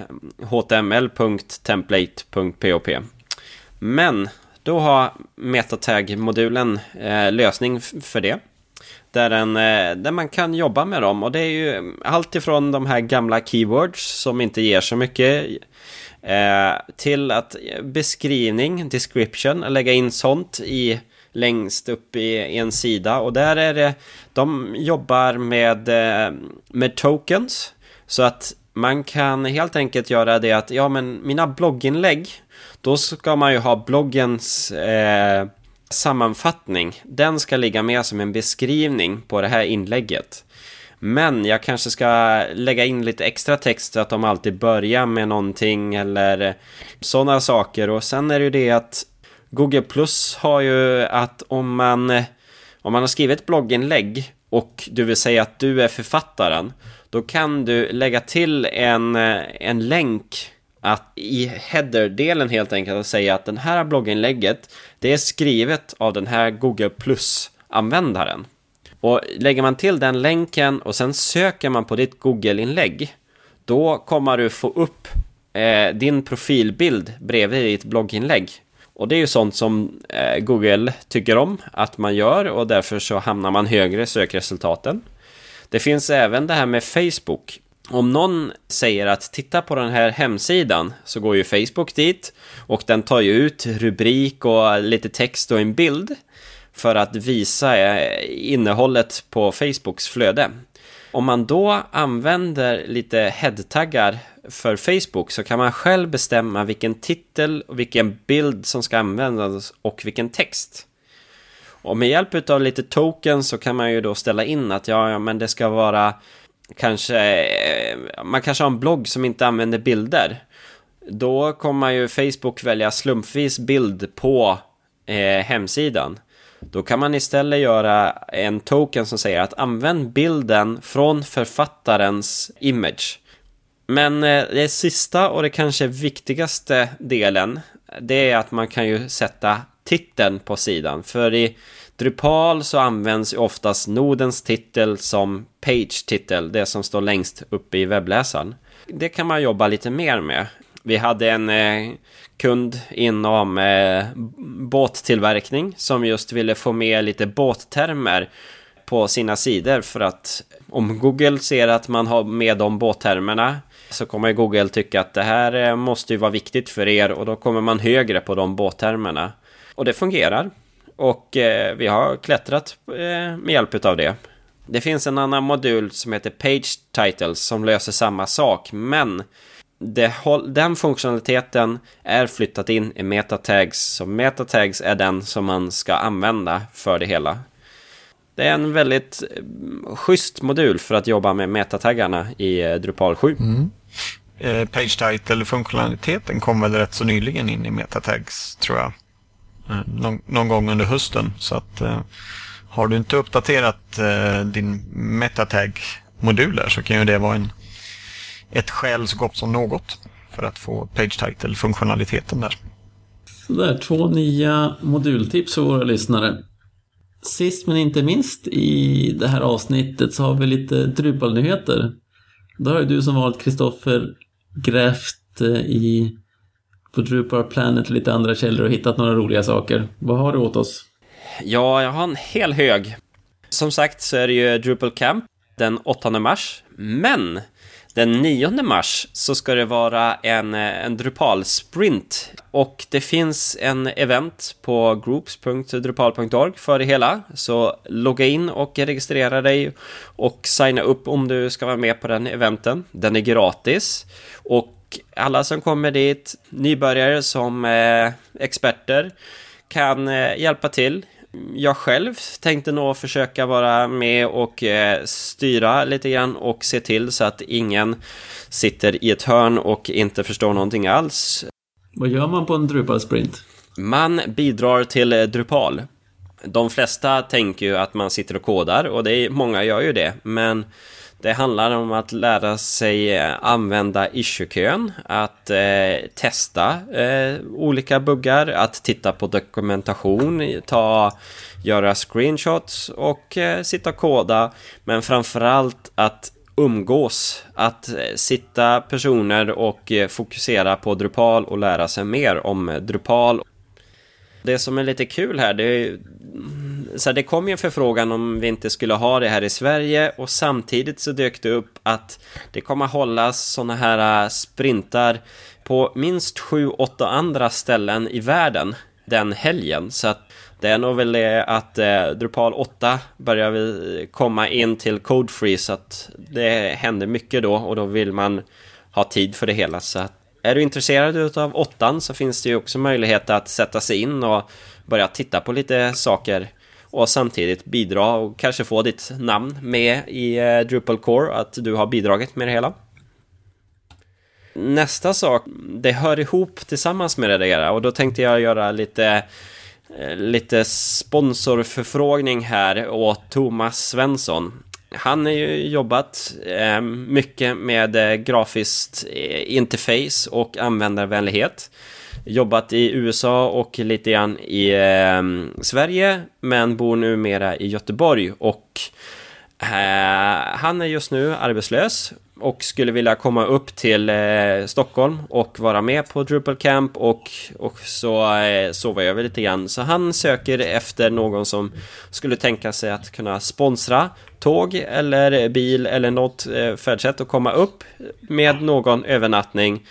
html.template.pop. Men då har metatag-modulen lösning för det. Där, en, där man kan jobba med dem och det är ju allt ifrån de här gamla keywords som inte ger så mycket Eh, till att eh, beskrivning, description, lägga in sånt i längst upp i en sida och där är det de jobbar med, eh, med tokens så att man kan helt enkelt göra det att ja men mina blogginlägg då ska man ju ha bloggens eh, sammanfattning. Den ska ligga med som en beskrivning på det här inlägget. Men jag kanske ska lägga in lite extra text så att de alltid börjar med någonting eller sådana saker. Och sen är det ju det att Google Plus har ju att om man, om man har skrivit ett blogginlägg och du vill säga att du är författaren, då kan du lägga till en, en länk att i header-delen helt enkelt säga att den här blogginlägget det är skrivet av den här Google Plus-användaren. Och lägger man till den länken och sen söker man på ditt Google-inlägg då kommer du få upp eh, din profilbild bredvid ditt blogginlägg. Och det är ju sånt som eh, Google tycker om att man gör och därför så hamnar man högre i sökresultaten. Det finns även det här med Facebook. Om någon säger att titta på den här hemsidan så går ju Facebook dit och den tar ju ut rubrik och lite text och en bild för att visa eh, innehållet på Facebooks flöde. Om man då använder lite headtaggar för Facebook så kan man själv bestämma vilken titel och vilken bild som ska användas och vilken text. Och med hjälp av lite tokens så kan man ju då ställa in att ja, ja men det ska vara kanske, eh, man kanske har en blogg som inte använder bilder. Då kommer ju Facebook välja slumpvis bild på eh, hemsidan. Då kan man istället göra en token som säger att använd bilden från författarens image. Men eh, det sista och det kanske viktigaste delen, det är att man kan ju sätta titeln på sidan. För i Drupal så används ju oftast nodens titel som page-titel, det som står längst upp i webbläsaren. Det kan man jobba lite mer med. Vi hade en eh, kund inom eh, båttillverkning som just ville få med lite båttermer på sina sidor för att om Google ser att man har med de båttermerna så kommer Google tycka att det här eh, måste ju vara viktigt för er och då kommer man högre på de båttermerna. Och det fungerar. Och eh, vi har klättrat eh, med hjälp av det. Det finns en annan modul som heter Page Titles som löser samma sak, men det, den funktionaliteten är flyttat in i metatags. Så metatags är den som man ska använda för det hela. Det är en väldigt eh, schysst modul för att jobba med metataggarna i eh, Drupal 7. Mm. Eh, page title-funktionaliteten kom väl rätt så nyligen in i metatags tror jag. Eh, någon, någon, gång under hösten. Så att eh, har du inte uppdaterat eh, din metatag-moduler så kan ju det vara en ett skäl så gott som något för att få page title-funktionaliteten där. Sådär, två nya modultips för våra lyssnare. Sist men inte minst i det här avsnittet så har vi lite Drupal-nyheter. Då har ju du som vanligt Kristoffer grävt eh, i på Drupal Planet och lite andra källor och hittat några roliga saker. Vad har du åt oss? Ja, jag har en hel hög. Som sagt så är det ju Drupal Camp den 8 mars. Men den 9 mars så ska det vara en, eh, en Drupal-sprint och det finns en event på groups.drupal.org för det hela. Så logga in och registrera dig och signa upp om du ska vara med på den eventen. Den är gratis och alla som kommer dit, nybörjare som eh, experter, kan eh, hjälpa till jag själv tänkte nog försöka vara med och eh, styra lite grann och se till så att ingen sitter i ett hörn och inte förstår någonting alls. Vad gör man på en Drupal-sprint? Man bidrar till eh, Drupal. De flesta tänker ju att man sitter och kodar och det är, många gör ju det, men det handlar om att lära sig eh, använda issue-kön, att eh, testa eh, olika buggar, att titta på dokumentation, ta, göra screenshots och eh, sitta och koda. Men framförallt att umgås, att eh, sitta personer och eh, fokusera på Drupal och lära sig mer om eh, Drupal. Det som är lite kul här, det är så det kom ju en förfrågan om vi inte skulle ha det här i Sverige och samtidigt så dök det upp att det kommer hållas sådana här äh, sprintar på minst sju, åtta andra ställen i världen den helgen. Så att det är nog väl det att eh, Drupal 8 börjar vi komma in till Code Free så att det händer mycket då och då vill man ha tid för det hela. Så att är du intresserad av åttan så finns det ju också möjlighet att sätta sig in och börja titta på lite saker och samtidigt bidra och kanske få ditt namn med i eh, Drupal Core, att du har bidragit med det hela. Nästa sak, det hör ihop tillsammans med det där och då tänkte jag göra lite eh, lite sponsorförfrågning här åt Thomas Svensson. Han har ju jobbat eh, mycket med eh, grafiskt eh, interface och användarvänlighet. Jobbat i USA och lite grann i eh, Sverige, men bor numera i Göteborg och eh, han är just nu arbetslös och skulle vilja komma upp till eh, Stockholm och vara med på Drupal Camp och, och så eh, sova över lite grann. Så han söker efter någon som skulle tänka sig att kunna sponsra tåg eller bil eller något eh, färdsätt och komma upp med någon övernattning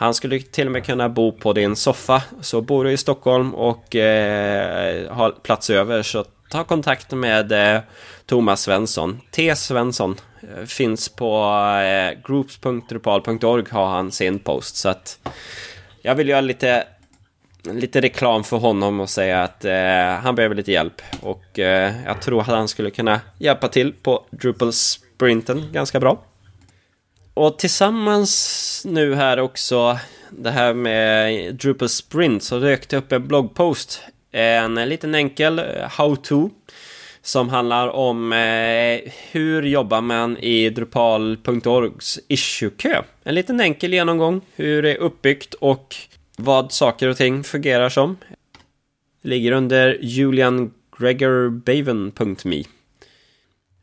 han skulle till och med kunna bo på din soffa. Så bor du i Stockholm och eh, har plats över så ta kontakt med eh, Thomas Svensson. T. Svensson Eh, finns på eh, groups.drupal.org har han sin post. Så att jag vill göra lite, lite reklam för honom och säga att eh, han behöver lite hjälp. Och eh, jag tror att han skulle kunna hjälpa till på Drupal Sprinten ganska bra. Och tillsammans nu här också, det här med Drupal Sprint, så rökte upp en bloggpost. En liten enkel eh, how-to som handlar om eh, hur jobbar man i Drupal.orgs issue-kö. En liten enkel genomgång hur det är uppbyggt och vad saker och ting fungerar som. Det Ligger under juliangregorbaven.me.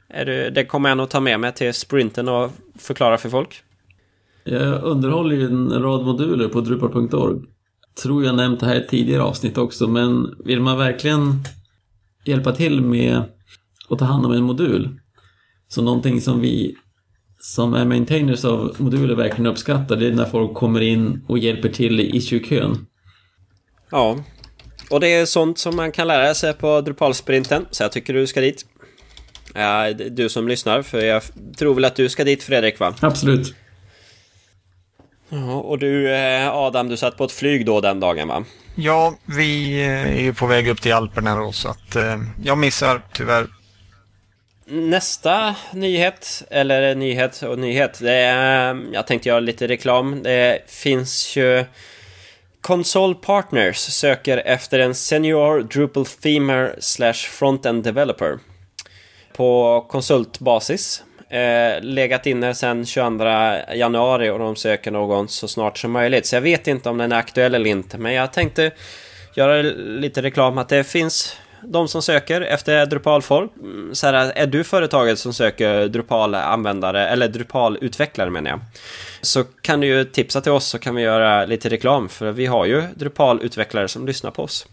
Det, det kommer jag nog ta med mig till sprinten och förklara för folk. Jag underhåller ju en rad moduler på drupal.org. Tror jag nämnt det här i ett tidigare avsnitt också, men vill man verkligen hjälpa till med att ta hand om en modul, så någonting som vi som är maintainers av moduler verkligen uppskattar, det är när folk kommer in och hjälper till i issue-kön. Ja, och det är sånt som man kan lära sig på Drupal-sprinten, så jag tycker du ska dit. Ja, du som lyssnar, för jag tror väl att du ska dit Fredrik va? Absolut. Ja, och du eh, Adam, du satt på ett flyg då den dagen va? Ja, vi eh, är ju på väg upp till Alperna då, så att eh, jag missar tyvärr. Nästa nyhet, eller nyhet och nyhet, det är, jag tänkte göra lite reklam. Det finns ju Console Partners söker efter en Senior Drupal Themer slash Frontend Developer på konsultbasis. Eh, legat inne sedan 22 januari och de söker någon så snart som möjligt. Så jag vet inte om den är aktuell eller inte. Men jag tänkte göra lite reklam att det finns de som söker efter Drupal-folk. Mm, så här, är du företaget som söker Drupal-användare, eller Drupal-utvecklare menar jag. Så kan du ju tipsa till oss så kan vi göra lite reklam. För vi har ju Drupal-utvecklare som lyssnar på oss.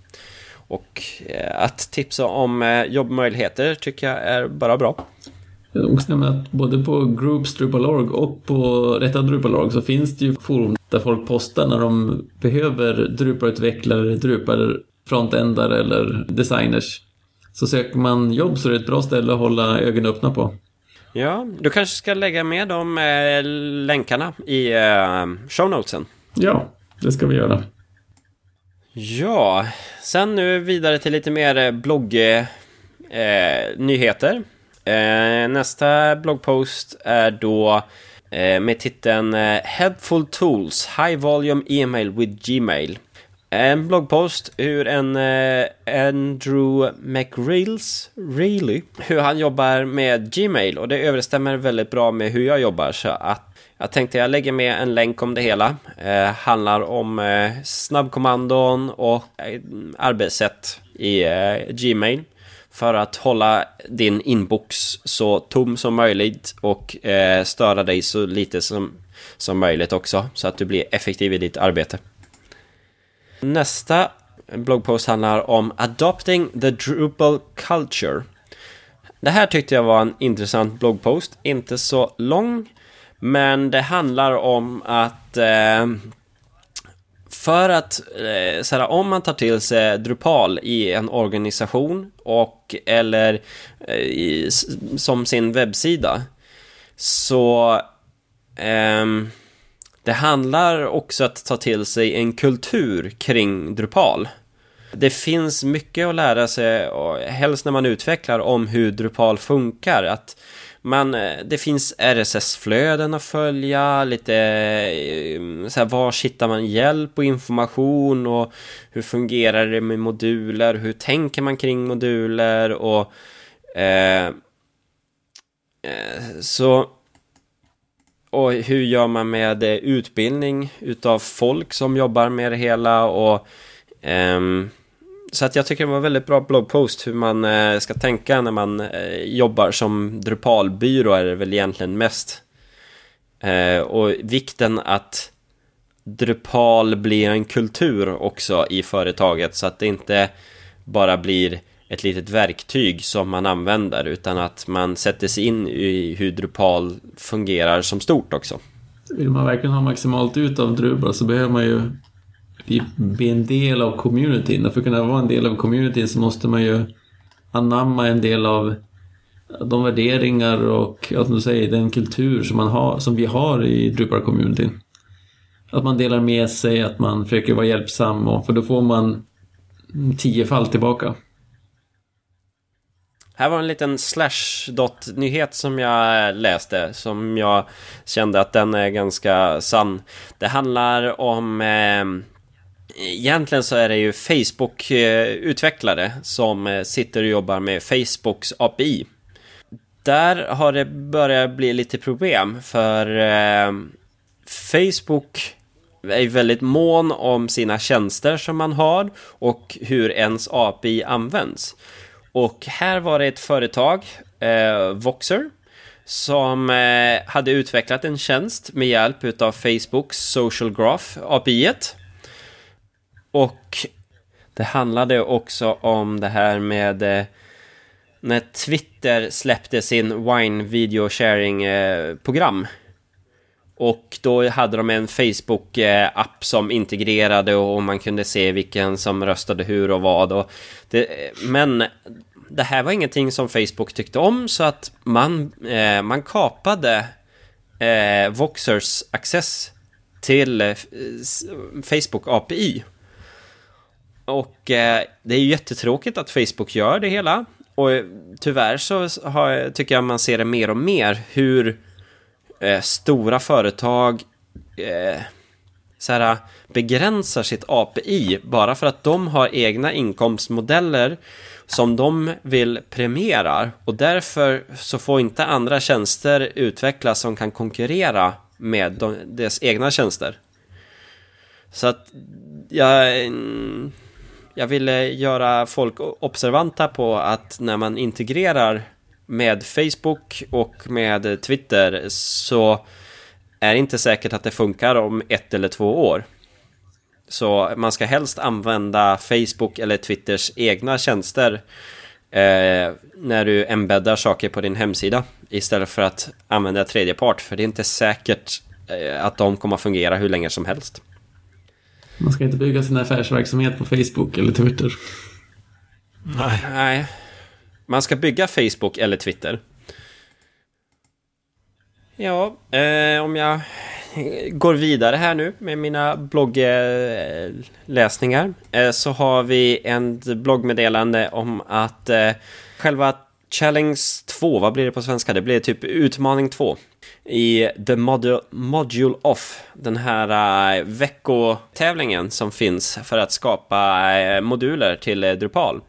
Och eh, att tipsa om eh, jobbmöjligheter tycker jag är bara bra. Jag också nämna att både på Groups Drupal.org och på Rätta Drupal.org så finns det ju forum där folk postar när de behöver Drupal-utvecklare, Drupal-frontendare eller designers. Så söker man jobb så är det ett bra ställe att hålla ögonen öppna på. Ja, du kanske ska lägga med de eh, länkarna i eh, show notesen. Ja, det ska vi göra. Ja, sen nu vidare till lite mer bloggnyheter. Eh, eh, nästa bloggpost är då eh, med titeln eh, Helpful Tools High Volume Email with Gmail. En bloggpost hur en eh, Andrew McReels, really, hur han jobbar med Gmail och det överensstämmer väldigt bra med hur jag jobbar så att jag tänkte jag lägger med en länk om det hela. Eh, handlar om eh, snabbkommandon och eh, arbetssätt i eh, Gmail. För att hålla din inbox så tom som möjligt och eh, störa dig så lite som, som möjligt också. Så att du blir effektiv i ditt arbete. Nästa bloggpost handlar om Adopting the Drupal Culture. Det här tyckte jag var en intressant bloggpost. Inte så lång. Men det handlar om att eh, för att, eh, såhär, om man tar till sig Drupal i en organisation och eller eh, i, som sin webbsida så eh, det handlar också att ta till sig en kultur kring Drupal. Det finns mycket att lära sig, och helst när man utvecklar, om hur Drupal funkar. Att man, eh, det finns RSS-flöden att följa, lite eh, så här, var hittar man hjälp och information och hur fungerar det med moduler, hur tänker man kring moduler och eh, eh så och hur gör man med eh, utbildning utav folk som jobbar med det hela och um, så att jag tycker det var en väldigt bra bloggpost hur man eh, ska tänka när man eh, jobbar som Drupalbyrå är det väl egentligen mest. Eh, och vikten att Drupal blir en kultur också i företaget så att det inte bara blir ett litet verktyg som man använder utan att man sätter sig in i hur Drupal fungerar som stort också. Vill man verkligen ha maximalt ut av Drupal så behöver man ju bli en del av communityn. Och för att kunna vara en del av communityn så måste man ju anamma en del av de värderingar och, som du säger, den kultur som, man har, som vi har i Drupal-communityn. Att man delar med sig, att man försöker vara hjälpsam, och, för då får man tio fall tillbaka. Här var en liten Slashdot-nyhet som jag läste, som jag kände att den är ganska sann. Det handlar om eh, Egentligen så är det ju Facebook-utvecklare som eh, sitter och jobbar med Facebooks API. Där har det börjat bli lite problem för eh, Facebook är väldigt mån om sina tjänster som man har och hur ens API används. Och här var det ett företag, eh, Voxer, som eh, hade utvecklat en tjänst med hjälp av Facebooks Social Graph API. -et. Och det handlade också om det här med eh, när Twitter släppte sin Wine Video Sharing eh, program. Och då hade de en Facebook-app som integrerade och man kunde se vilken som röstade hur och vad. Och det, men det här var ingenting som Facebook tyckte om så att man, eh, man kapade eh, Voxers access till eh, Facebook API. Och eh, det är ju jättetråkigt att Facebook gör det hela. Och eh, tyvärr så har, tycker jag man ser det mer och mer hur eh, stora företag eh, så här, eh, begränsar sitt API bara för att de har egna inkomstmodeller som de vill premiera och därför så får inte andra tjänster utvecklas som kan konkurrera med de, deras egna tjänster. Så att jag, jag ville göra folk observanta på att när man integrerar med Facebook och med Twitter så är det inte säkert att det funkar om ett eller två år. Så man ska helst använda Facebook eller Twitters egna tjänster eh, när du embeddar saker på din hemsida istället för att använda tredjepart. För det är inte säkert eh, att de kommer att fungera hur länge som helst. Man ska inte bygga sin affärsverksamhet på Facebook eller Twitter. Nej. Nej. Man ska bygga Facebook eller Twitter. Ja, eh, om jag går vidare här nu med mina bloggläsningar eh, så har vi en bloggmeddelande om att eh, själva Challenge 2, vad blir det på svenska? Det blir typ Utmaning 2 i The Module, Module Off, den här uh, veckotävlingen som finns för att skapa uh, moduler till uh, Drupal.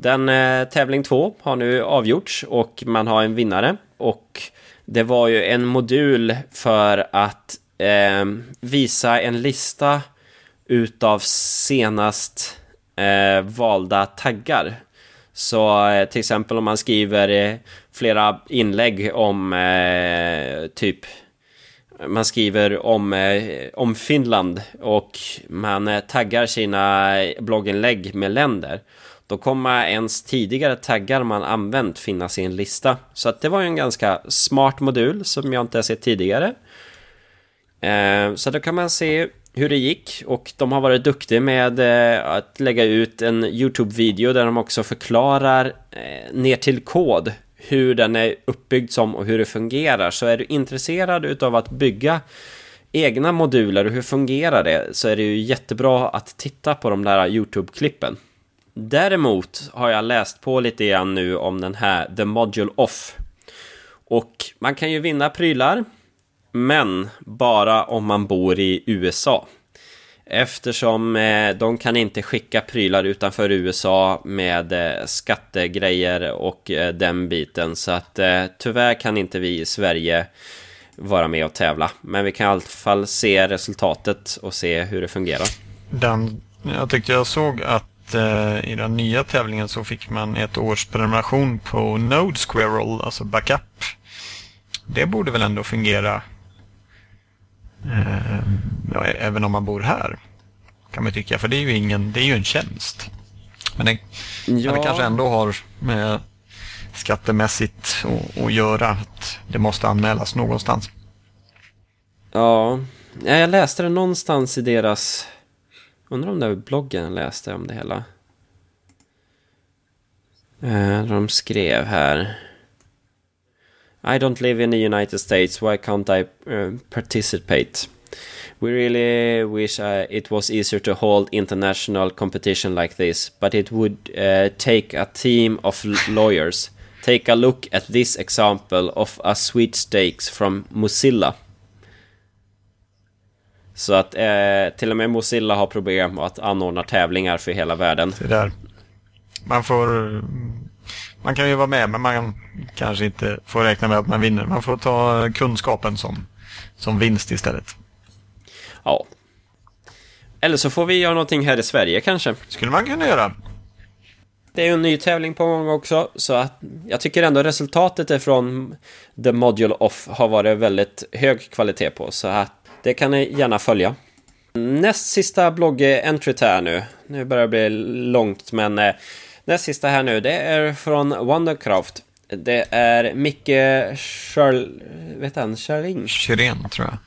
Den eh, tävling två har nu avgjorts och man har en vinnare och det var ju en modul för att eh, visa en lista utav senast eh, valda taggar. Så eh, till exempel om man skriver eh, flera inlägg om eh, typ man skriver om, eh, om Finland och man eh, taggar sina blogginlägg med länder. Då kommer ens tidigare taggar man använt finnas i en lista. Så att det var ju en ganska smart modul som jag inte har sett tidigare. Eh, så då kan man se hur det gick och de har varit duktiga med eh, att lägga ut en YouTube-video där de också förklarar eh, ner till kod hur den är uppbyggd som och hur det fungerar. Så är du intresserad utav att bygga egna moduler och hur fungerar det så är det ju jättebra att titta på de där YouTube-klippen. Däremot har jag läst på lite grann nu om den här The Module Off. Och man kan ju vinna prylar, men bara om man bor i USA. Eftersom eh, de kan inte skicka prylar utanför USA med eh, skattegrejer och eh, den biten. Så att eh, tyvärr kan inte vi i Sverige vara med och tävla. Men vi kan i alla fall se resultatet och se hur det fungerar. Den, jag tyckte jag såg att eh, i den nya tävlingen så fick man ett års prenumeration på Node Squirrel, alltså backup. Det borde väl ändå fungera eh, ja, även om man bor här. Kan man tycka, för det är ju, ingen, det är ju en tjänst. Men det, men det kanske ändå har med skattemässigt att, göra. Att det måste anmälas någonstans. Ja, ja, jag läste det någonstans i deras... Undrar om det var bloggen jag läste om det hela. Eh, de skrev här. I don't live in the United States, why can't I uh, participate? We really wish uh, it was easier to hold international competition like this, but it would uh, take a team of lawyers. Take a look at this example of a sweepstakes from Mozilla. Så att eh, till och med Mozilla har problem att anordna tävlingar för hela världen. Det där. Man får... Man kan ju vara med men man kanske inte får räkna med att man vinner. Man får ta kunskapen som, som vinst istället. Ja. Eller så får vi göra någonting här i Sverige kanske. skulle man kunna göra. Det är ju en ny tävling på gång också, så att jag tycker ändå resultatet från The Module Off har varit väldigt hög kvalitet på, så att det kan ni gärna följa. Näst sista blogg-entryt här nu. Nu börjar det bli långt, men eh, näst sista här nu, det är från Wondercraft. Det är Micke Schörl... Vet han? Schörling? Kyrén, tror jag.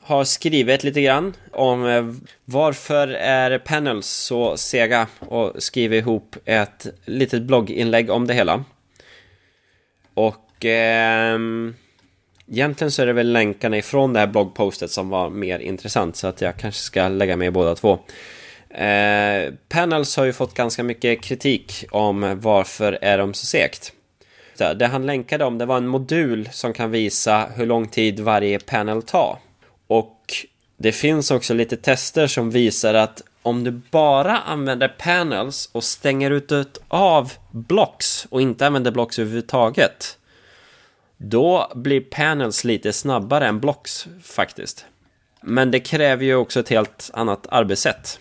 Har skrivit lite grann om eh, varför är panels så sega och skriver ihop ett litet blogginlägg om det hela. Och... Eh, Egentligen så är det väl länkarna ifrån det här bloggpostet som var mer intressant så att jag kanske ska lägga med båda två. Eh, Panels har ju fått ganska mycket kritik om varför är de så segt. Det han länkade om det var en modul som kan visa hur lång tid varje panel tar. Och det finns också lite tester som visar att om du bara använder panels och stänger ut av blocks och inte använder blocks överhuvudtaget då blir panels lite snabbare än blocks faktiskt. Men det kräver ju också ett helt annat arbetssätt.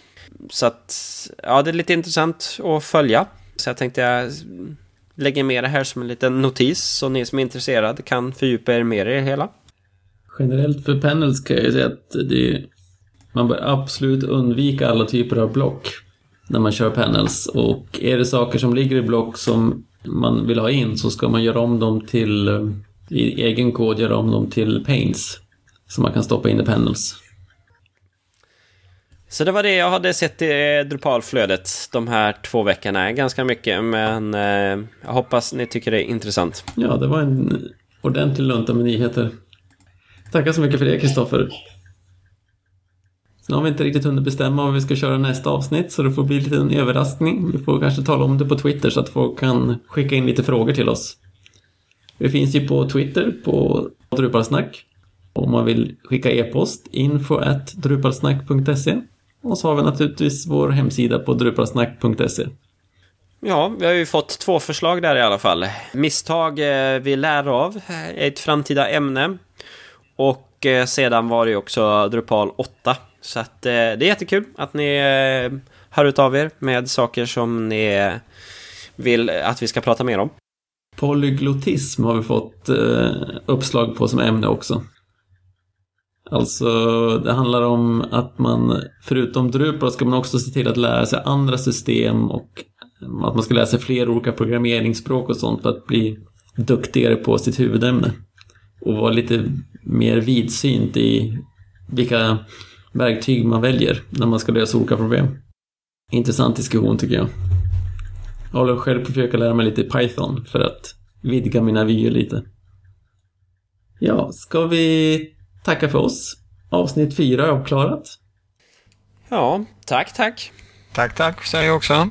Så att, ja, det är lite intressant att följa. Så jag tänkte jag lägger med det här som en liten notis så ni som är intresserade kan fördjupa er mer i det hela. Generellt för panels kan jag ju säga att det, man bör absolut undvika alla typer av block. när man kör panels. Och är det saker som ligger i block som man vill ha in så ska man göra om dem till, eh, i egen kod göra om dem till paints. Som man kan stoppa in i panels. Så det var det jag hade sett i Drupal-flödet de här två veckorna. Ganska mycket, men eh, jag hoppas ni tycker det är intressant. Ja, det var en ordentlig lunta med nyheter. Tackar så mycket för det, Kristoffer. Sen har vi inte riktigt hunnit bestämma vad vi ska köra nästa avsnitt, så det får bli lite en överraskning. Vi får kanske tala om det på Twitter så att folk kan skicka in lite frågor till oss. Vi finns ju på Twitter, på Drupalsnack. Om man vill skicka e-post, info at drupalsnack.se. Och så har vi naturligtvis vår hemsida på drupalsnack.se. Ja, vi har ju fått två förslag där i alla fall. Misstag eh, vi lär av är ett framtida ämne. Och eh, sedan var det ju också Drupal 8. Så att eh, det är jättekul att ni eh, hör ut av er med saker som ni vill att vi ska prata mer om. Polyglotism har vi fått eh, uppslag på som ämne också. Alltså, det handlar om att man, förutom Drupal, ska man också se till att lära sig andra system och eh, att man ska lära sig fler olika programmeringsspråk och sånt för att bli duktigare på sitt huvudämne. Och vara lite mer vidsynt i vilka verktyg man väljer när man ska lösa olika problem. Intressant diskussion tycker jag. Jag håller själv på att försöka lära mig lite Python för att vidga mina vyer lite. Ja, ska vi tacka för oss? Avsnitt fyra är avklarat. Ja, tack, tack. Tack, tack säger jag också.